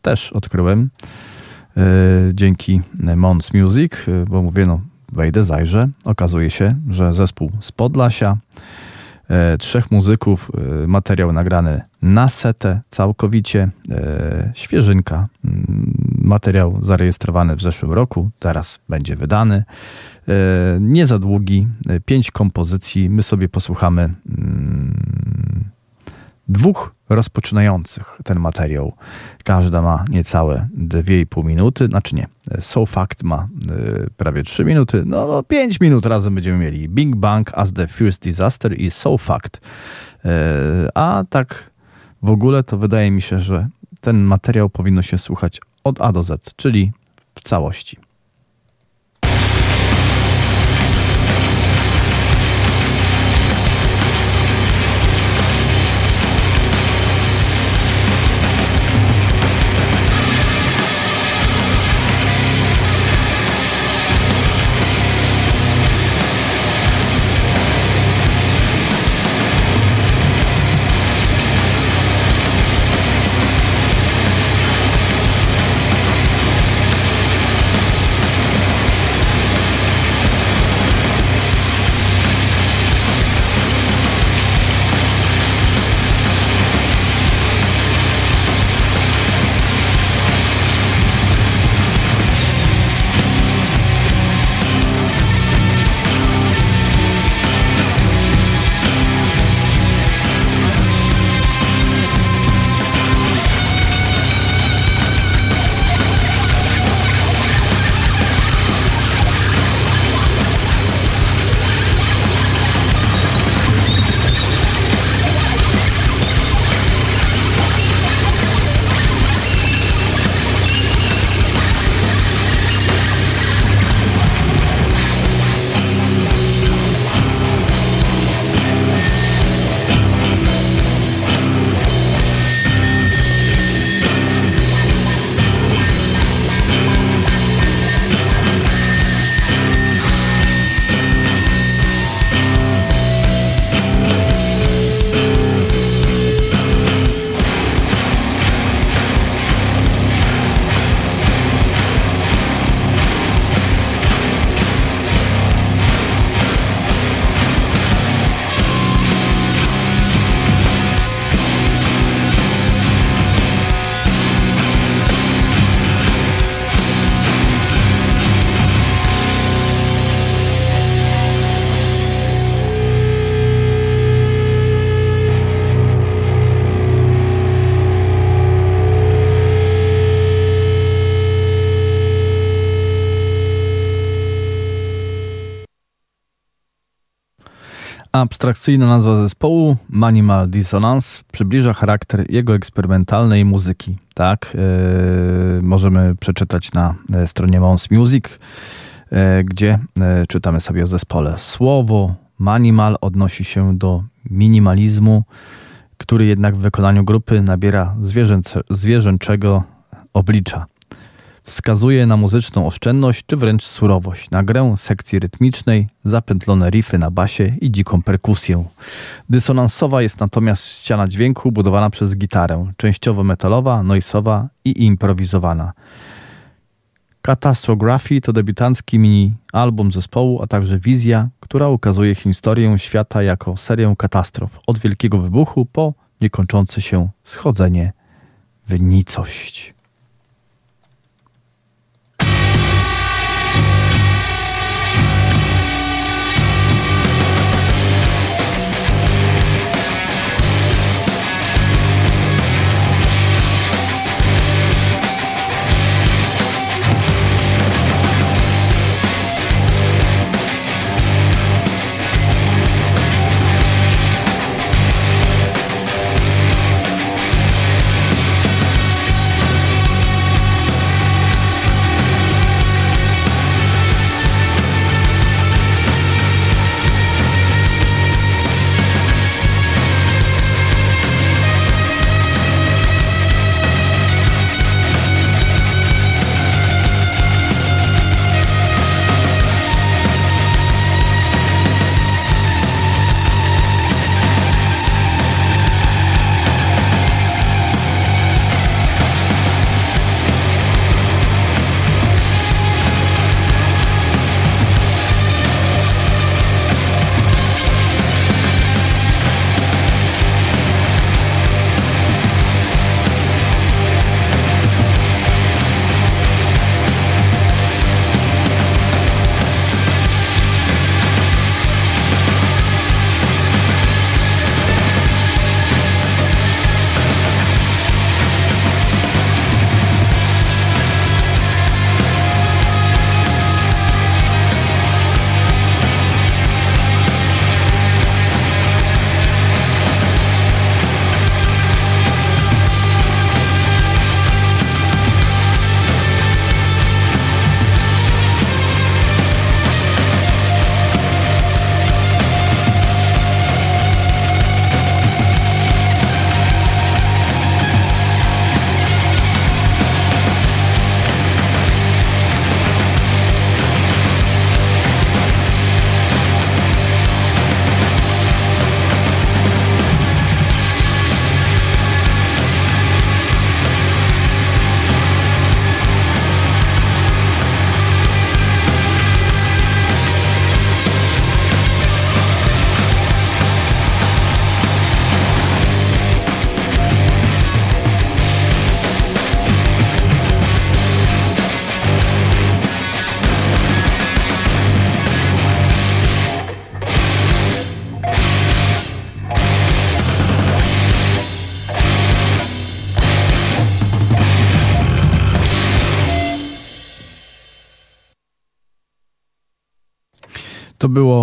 Też odkryłem dzięki Mons Music, bo mówię, no wejdę, zajrzę. Okazuje się, że zespół z Podlasia trzech muzyków, e, materiał nagrany na setę całkowicie, e, świeżynka, mm, materiał zarejestrowany w zeszłym roku, teraz będzie wydany, e, nie za długi, e, pięć kompozycji, my sobie posłuchamy mm, dwóch rozpoczynających ten materiał. Każda ma niecałe 2,5 minuty, znaczy nie, So Fact ma y, prawie 3 minuty, no 5 minut razem będziemy mieli. Bing Bang as the First Disaster i So Fact. Y, a tak w ogóle to wydaje mi się, że ten materiał powinno się słuchać od A do Z, czyli w całości. Abstrakcyjna nazwa zespołu Manimal Dissonance przybliża charakter jego eksperymentalnej muzyki. Tak, yy, możemy przeczytać na e, stronie Mons Music, yy, gdzie yy, czytamy sobie o zespole. Słowo Manimal odnosi się do minimalizmu, który jednak w wykonaniu grupy nabiera zwierzęce, zwierzęczego oblicza. Wskazuje na muzyczną oszczędność czy wręcz surowość, na grę sekcji rytmicznej, zapętlone riffy na basie i dziką perkusję. Dysonansowa jest natomiast ściana dźwięku budowana przez gitarę, częściowo metalowa, noisowa i improwizowana. Catastrophe to debiutancki mini-album zespołu, a także wizja, która ukazuje historię świata jako serię katastrof, od wielkiego wybuchu po niekończące się schodzenie w nicość.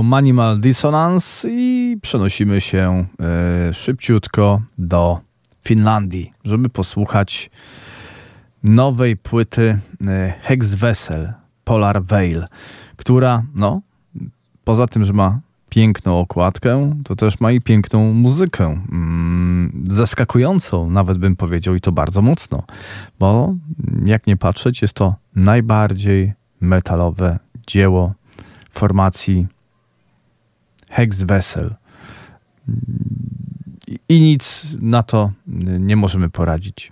To Manimal Dissonance i przenosimy się e, szybciutko do Finlandii, żeby posłuchać nowej płyty e, Hex Vessel Polar Veil, która, no, poza tym, że ma piękną okładkę, to też ma i piękną muzykę. Mm, zaskakującą, nawet bym powiedział, i to bardzo mocno, bo jak nie patrzeć, jest to najbardziej metalowe dzieło formacji Hex Vessel. I nic na to nie możemy poradzić.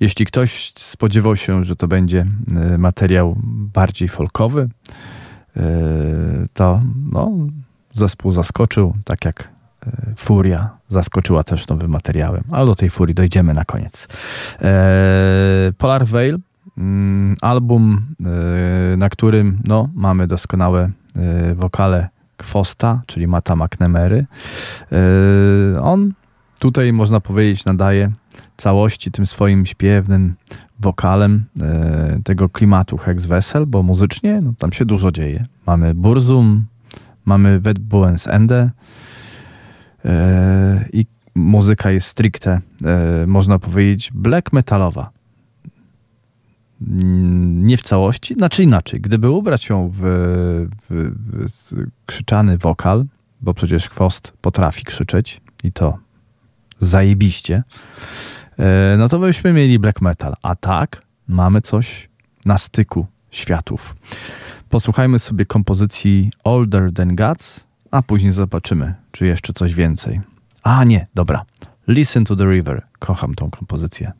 Jeśli ktoś spodziewał się, że to będzie e, materiał bardziej folkowy, e, to no, zespół zaskoczył, tak jak e, Furia zaskoczyła też nowym materiałem, ale do tej Furii dojdziemy na koniec. Polar Veil, mm, album, na którym no, mamy doskonałe wokale Kwosta, czyli Mata McNemery. On tutaj, można powiedzieć, nadaje całości tym swoim śpiewnym wokalem e, tego klimatu Hex Wessel, bo muzycznie no, tam się dużo dzieje. Mamy Burzum, mamy Wetbuens Ende e, i muzyka jest stricte, można powiedzieć, black metalowa. Nie w całości, znaczy inaczej. Gdyby ubrać ją w, w, w krzyczany wokal, bo przecież chwost potrafi krzyczeć i to zajebiście, E, no to byśmy mieli black metal. A tak mamy coś na styku światów. Posłuchajmy sobie kompozycji Older Than Gods, a później zobaczymy, czy jeszcze coś więcej. A nie, dobra. Listen to the River. Kocham tą kompozycję.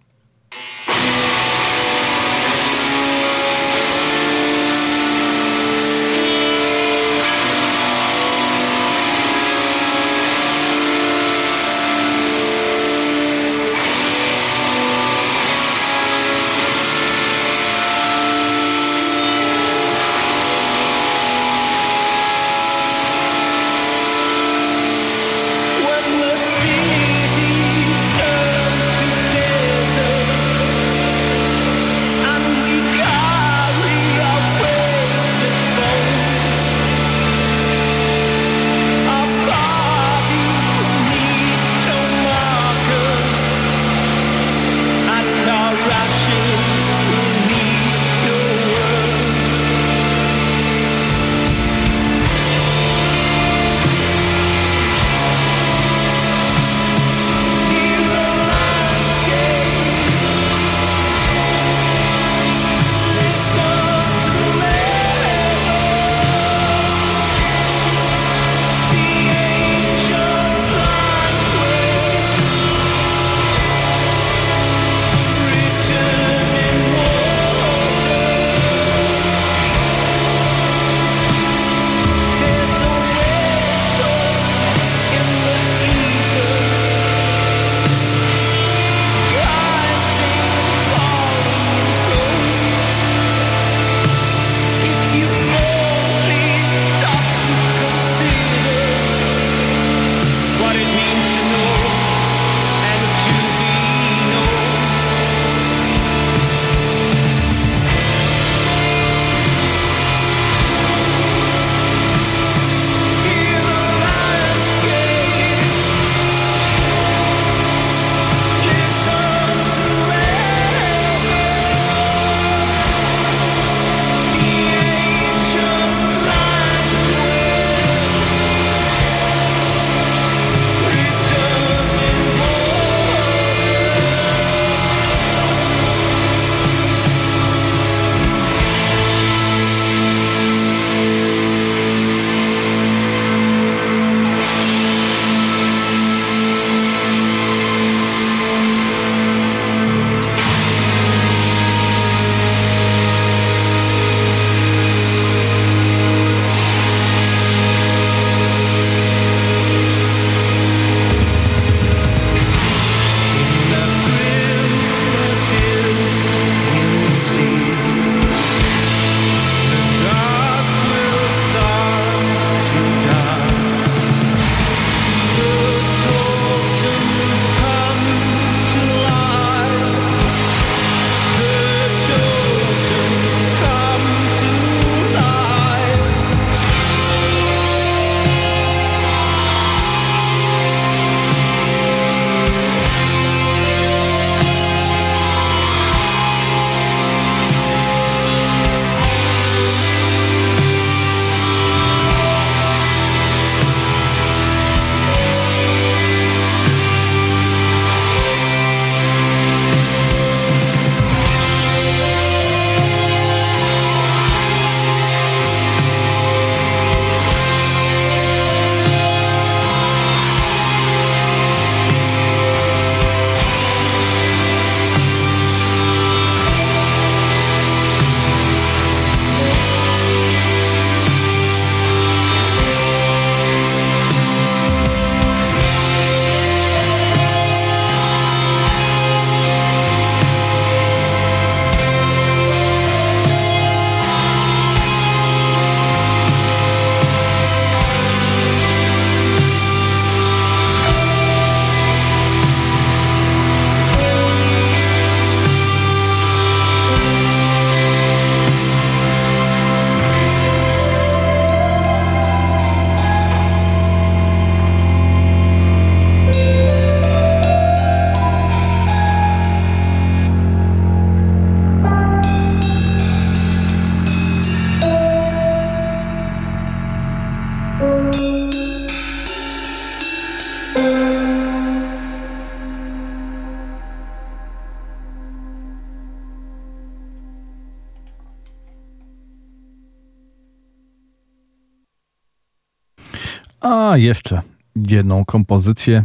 Jedną kompozycję.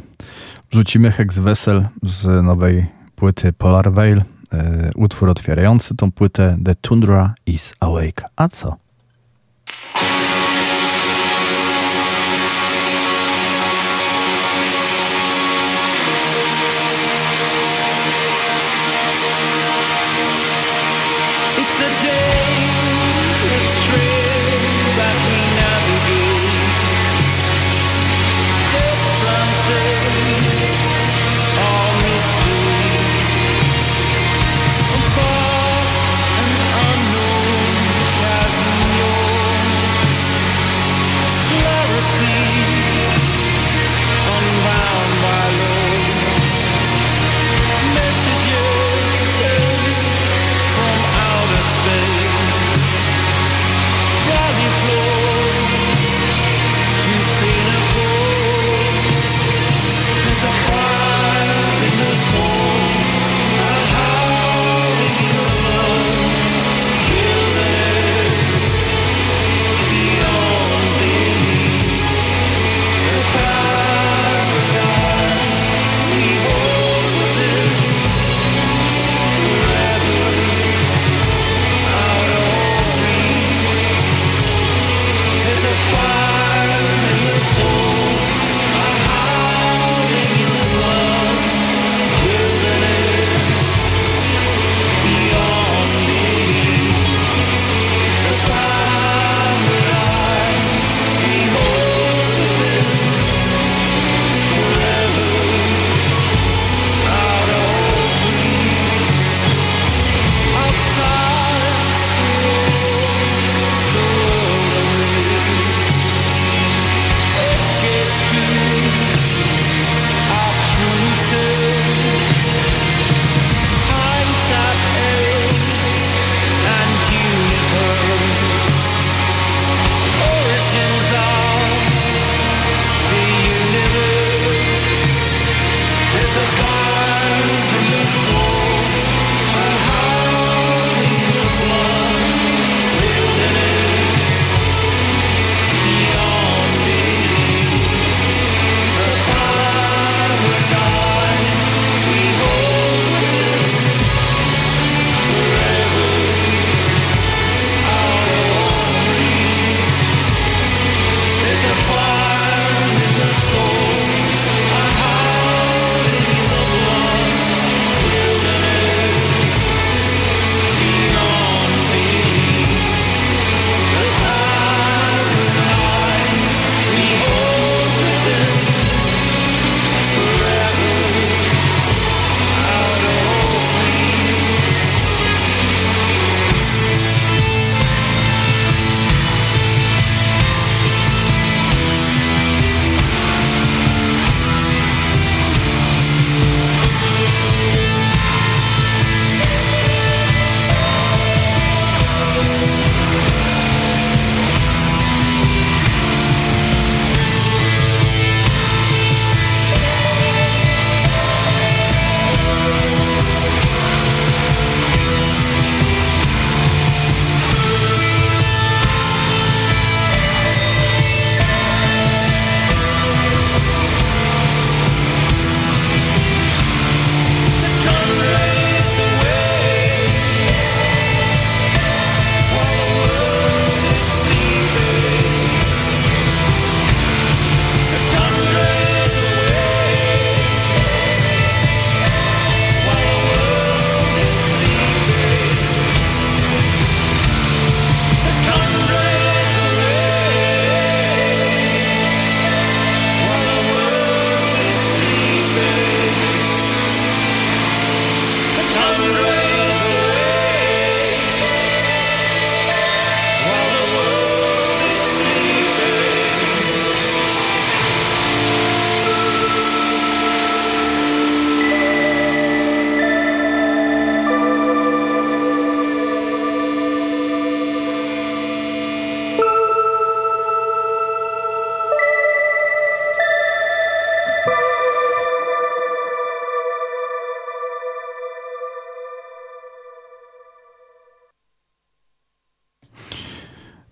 Rzucimy Hex Vessel z nowej płyty Polar Veil. E, utwór otwierający tą płytę The Tundra is Awake. A co?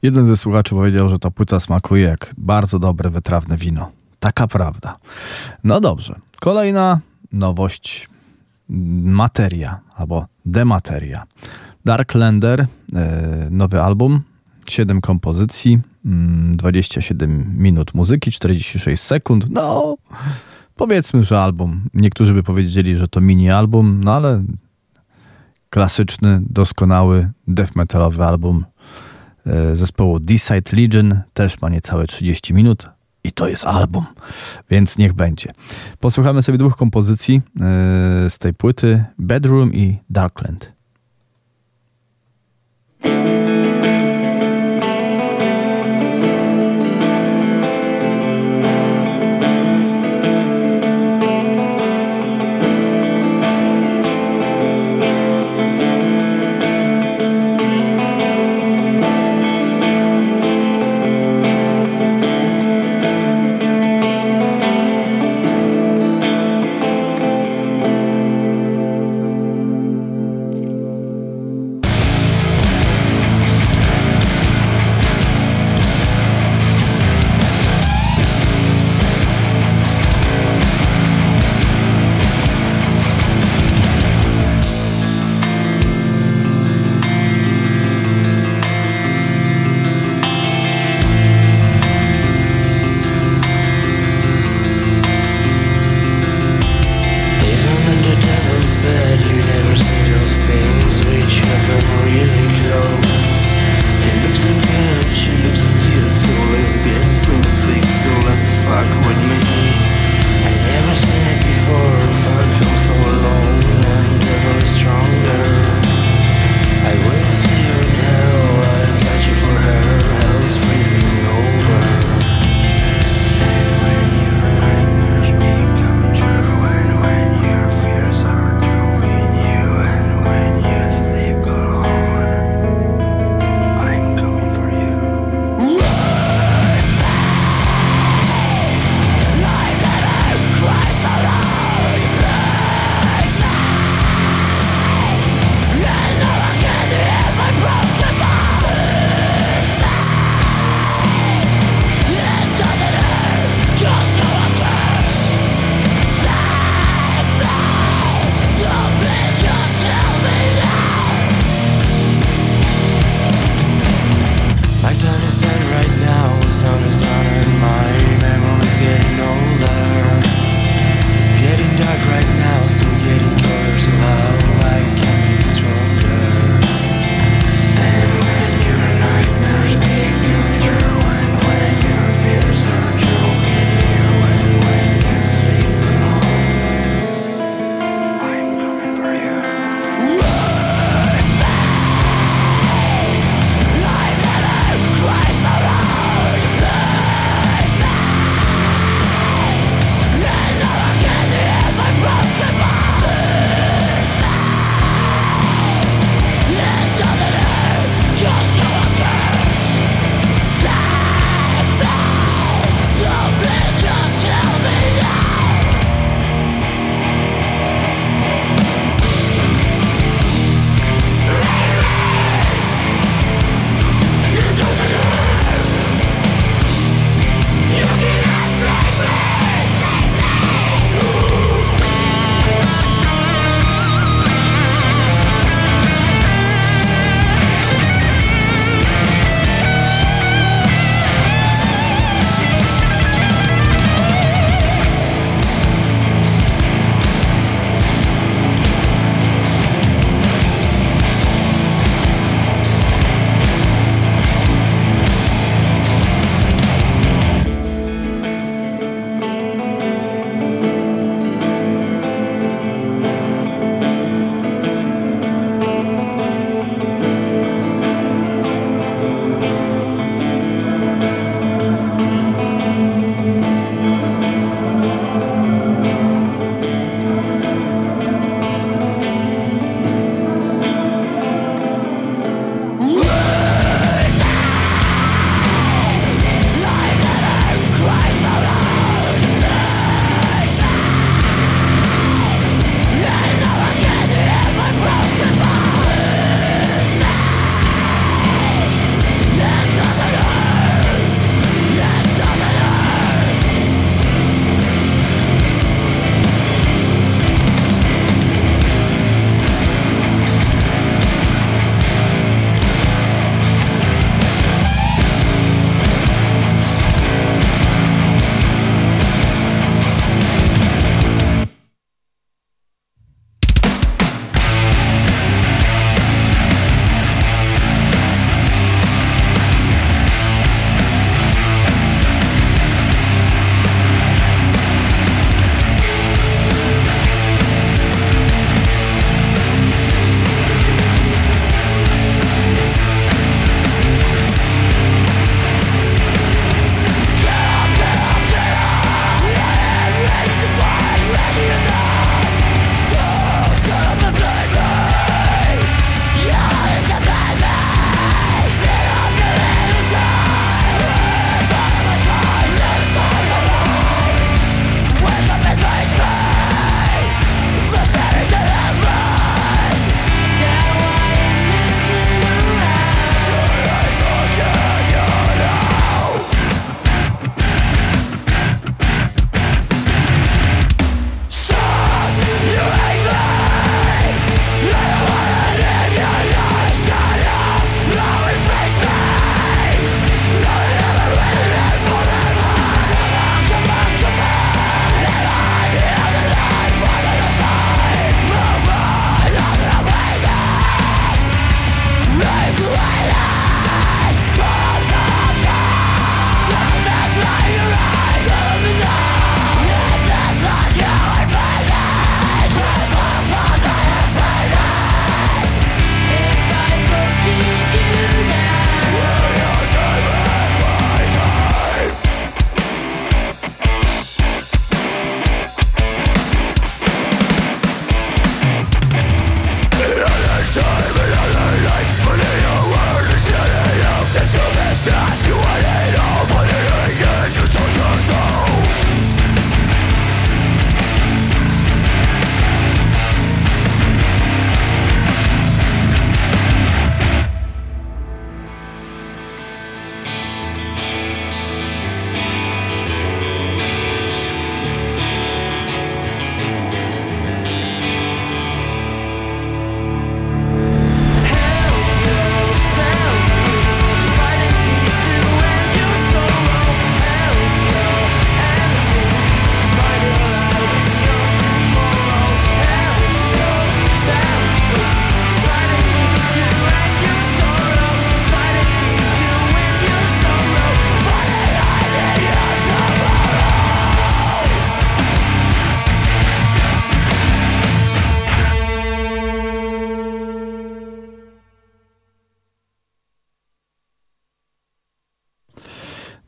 Jeden ze słuchaczy powiedział, że ta płyta smakuje jak bardzo dobre, wytrawne wino. Taka prawda. No dobrze. Kolejna nowość. Materia albo demateria. Darklander, e, nowy album, 7 kompozycji, 27 mm, minut muzyki, 46 sekund. No, powiedzmy, że album. Niektórzy by powiedzieli, że to mini album, no ale klasyczny, doskonały death metalowy album zespołu D-Side Legion też ma niecałe 30 minut i to jest album, więc niech będzie. Posłuchamy sobie dwóch kompozycji e, z tej płyty Bedroom i Darkland.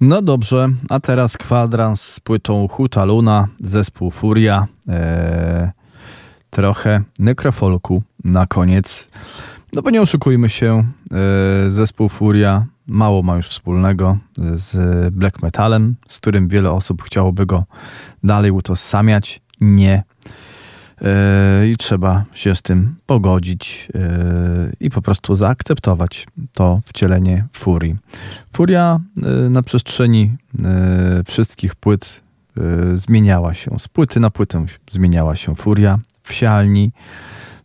No dobrze, a teraz kwadrans z płytą Huta Luna, zespół Furia. Eee, trochę nekrofolku na koniec. No bo nie oszukujmy się, e, zespół Furia mało ma już wspólnego z black metalem, z którym wiele osób chciałoby go dalej utożsamiać. Nie. E, I trzeba się z tym pogodzić e, i po prostu zaakceptować to wcielenie Furii. Furia na przestrzeni wszystkich płyt zmieniała się. Z płyty na płytę zmieniała się Furia w sialni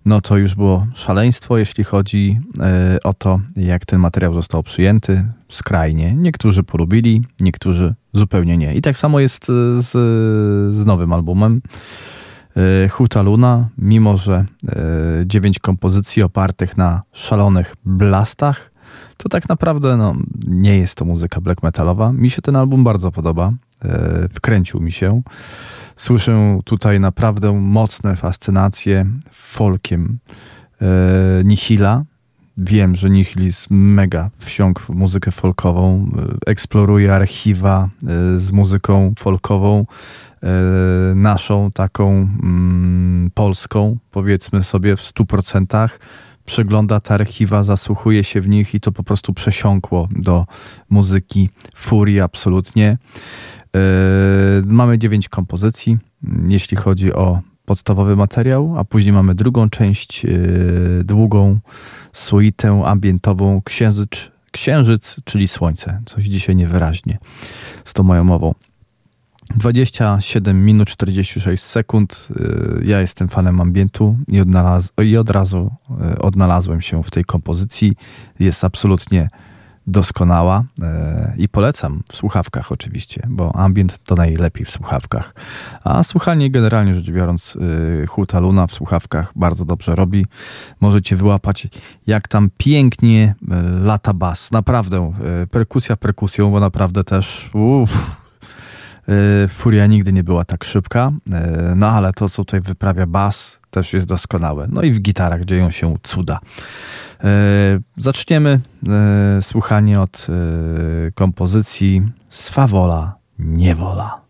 no to już było szaleństwo, jeśli chodzi e, o to, jak ten materiał został przyjęty. Skrajnie. Niektórzy polubili, niektórzy zupełnie nie. I tak samo jest e, z, z nowym albumem. E, Huta Luna, mimo że dziewięć kompozycji opartych na szalonych blastach, to tak naprawdę no, nie jest to muzyka black metalowa. Mi się ten album bardzo podoba. Wkręcił mi się. Słyszę tutaj naprawdę mocne fascynacje folkiem Nihila. Wiem, że Nihil jest mega wsiąk w muzykę folkową, e, eksploruje archiwa e, z muzyką folkową, e, naszą, taką mm, polską, powiedzmy sobie w stu procentach przegląda te archiwa, zasłuchuje się w nich i to po prostu przesiąkło do muzyki furii absolutnie. Mamy dziewięć kompozycji, jeśli chodzi o podstawowy materiał, a później mamy drugą część, długą suitę ambientową księżyc, księżyc, czyli słońce. Coś dzisiaj niewyraźnie z tą moją mową. 27 minut 46 sekund. Yy, ja jestem fanem ambientu i, odnalaz- i od razu odnalazłem się w tej kompozycji. Jest absolutnie doskonała e, i polecam w słuchawkach oczywiście, bo ambient to najlepiej w słuchawkach. A słuchanie generalnie rzecz biorąc e, Huta Luna w słuchawkach bardzo dobrze robi. Możecie wyłapać jak tam pięknie e, lata bas. Naprawdę perkusja perkusją, bo naprawdę też uff, Furia nigdy nie była tak szybka, no ale to, co tutaj wyprawia bas, też jest doskonałe. No i w gitarach dzieją się cuda. E, zaczniemy słuchanie od kompozycji Swawola Niewola.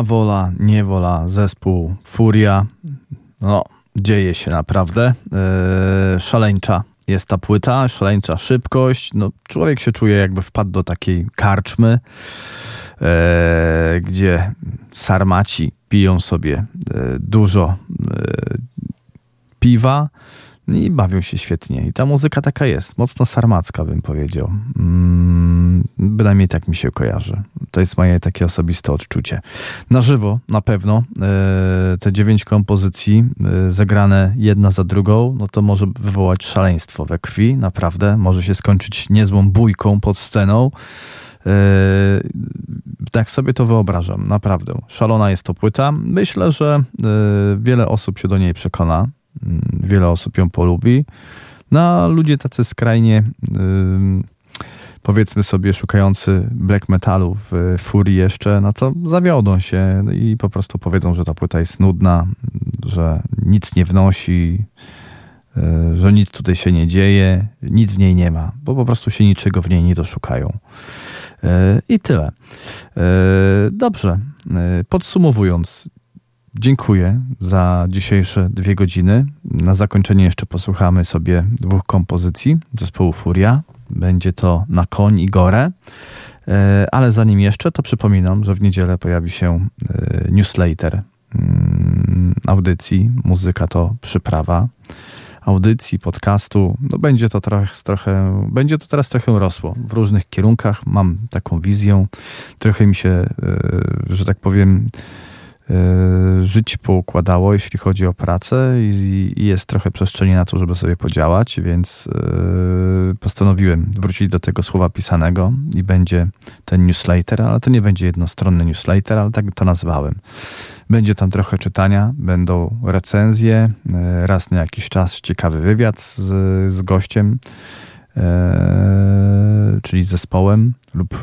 Twa wola, niewola, zespół Furia. No, dzieje się naprawdę. Yy, szaleńcza jest ta płyta, szaleńcza szybkość. No, człowiek się czuje jakby wpadł do takiej karczmy, yy, gdzie sarmaci piją sobie yy, dużo piwa i bawią się świetnie. I ta muzyka taka jest, mocno sarmacka bym powiedział. Mm, bynajmniej tak mi się kojarzy. To jest moje takie osobiste odczucie. Na żywo na pewno e, te dziewięć kompozycji e, zagrane jedna za drugą, no to może wywołać szaleństwo we krwi, naprawdę. Może się skończyć niezłą bójką pod sceną. E, tak sobie to wyobrażam, naprawdę. Szalona jest to płyta. Myślę, że wiele osób się do niej przekona. Mm, wiele osób ją polubi. No a ludzie tacy skrajnie powiedzmy sobie szukający black metalu w furii jeszcze, no to zawiodą się i po prostu powiedzą, że ta płyta jest nudna, że nic nie wnosi, y, że nic tutaj się nie dzieje, nic w niej nie ma, bo po prostu się niczego w niej nie doszukają. Y, I tyle. Y, dobrze. Podsumowując, Dziękuję za dzisiejsze dwie godziny. Na zakończenie jeszcze posłuchamy sobie dwóch kompozycji zespołu Furia. Będzie to Na koń i gorę. E, ale zanim jeszcze, to przypominam, że w niedzielę pojawi się e, newsletter mm, audycji. Muzyka to przyprawa audycji, podcastu. No będzie to trochę, trochę, będzie to teraz trochę rosło w różnych kierunkach. Mam taką wizję. Trochę mi się, e, że tak powiem, życie poukładało, jeśli chodzi o pracę i, i, jest trochę przestrzeni na to, żeby sobie podziałać, więc e, postanowiłem wrócić do tego słowa pisanego i będzie ten newsletter, ale to nie będzie jednostronny newsletter, ale tak to nazwałem. Będzie tam trochę czytania, będą recenzje, e, raz na jakiś czas ciekawy wywiad z, z gościem, czyli zespołem lub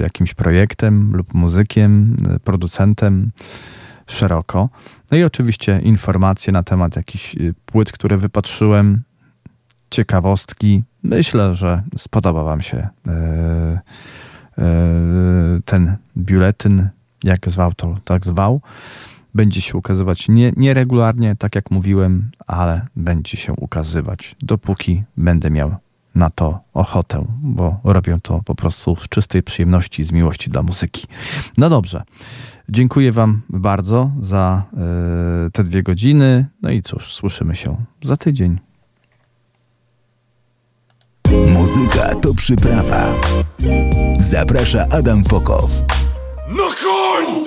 jakimś projektem lub muzykiem, producentem szeroko. No i oczywiście informacje na temat jakichś y, płyt, które wypatrzyłem, ciekawostki. Myślę, że spodoba Wam się e, e, ten biuletyn, jak zwał to, tak zwał. Będzie się ukazywać nie, nieregularnie, tak jak mówiłem, ale będzie się ukazywać, dopóki będę miał na to ochotę, bo robię to po prostu z czystej przyjemności, z miłości dla muzyki. No dobrze. Dziękuję Wam bardzo za y, te dwie godziny. No i cóż, słyszymy się za tydzień. Muzyka to przyprawa. Zaprasza Adam Fokow. No koń!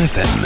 UWMFM.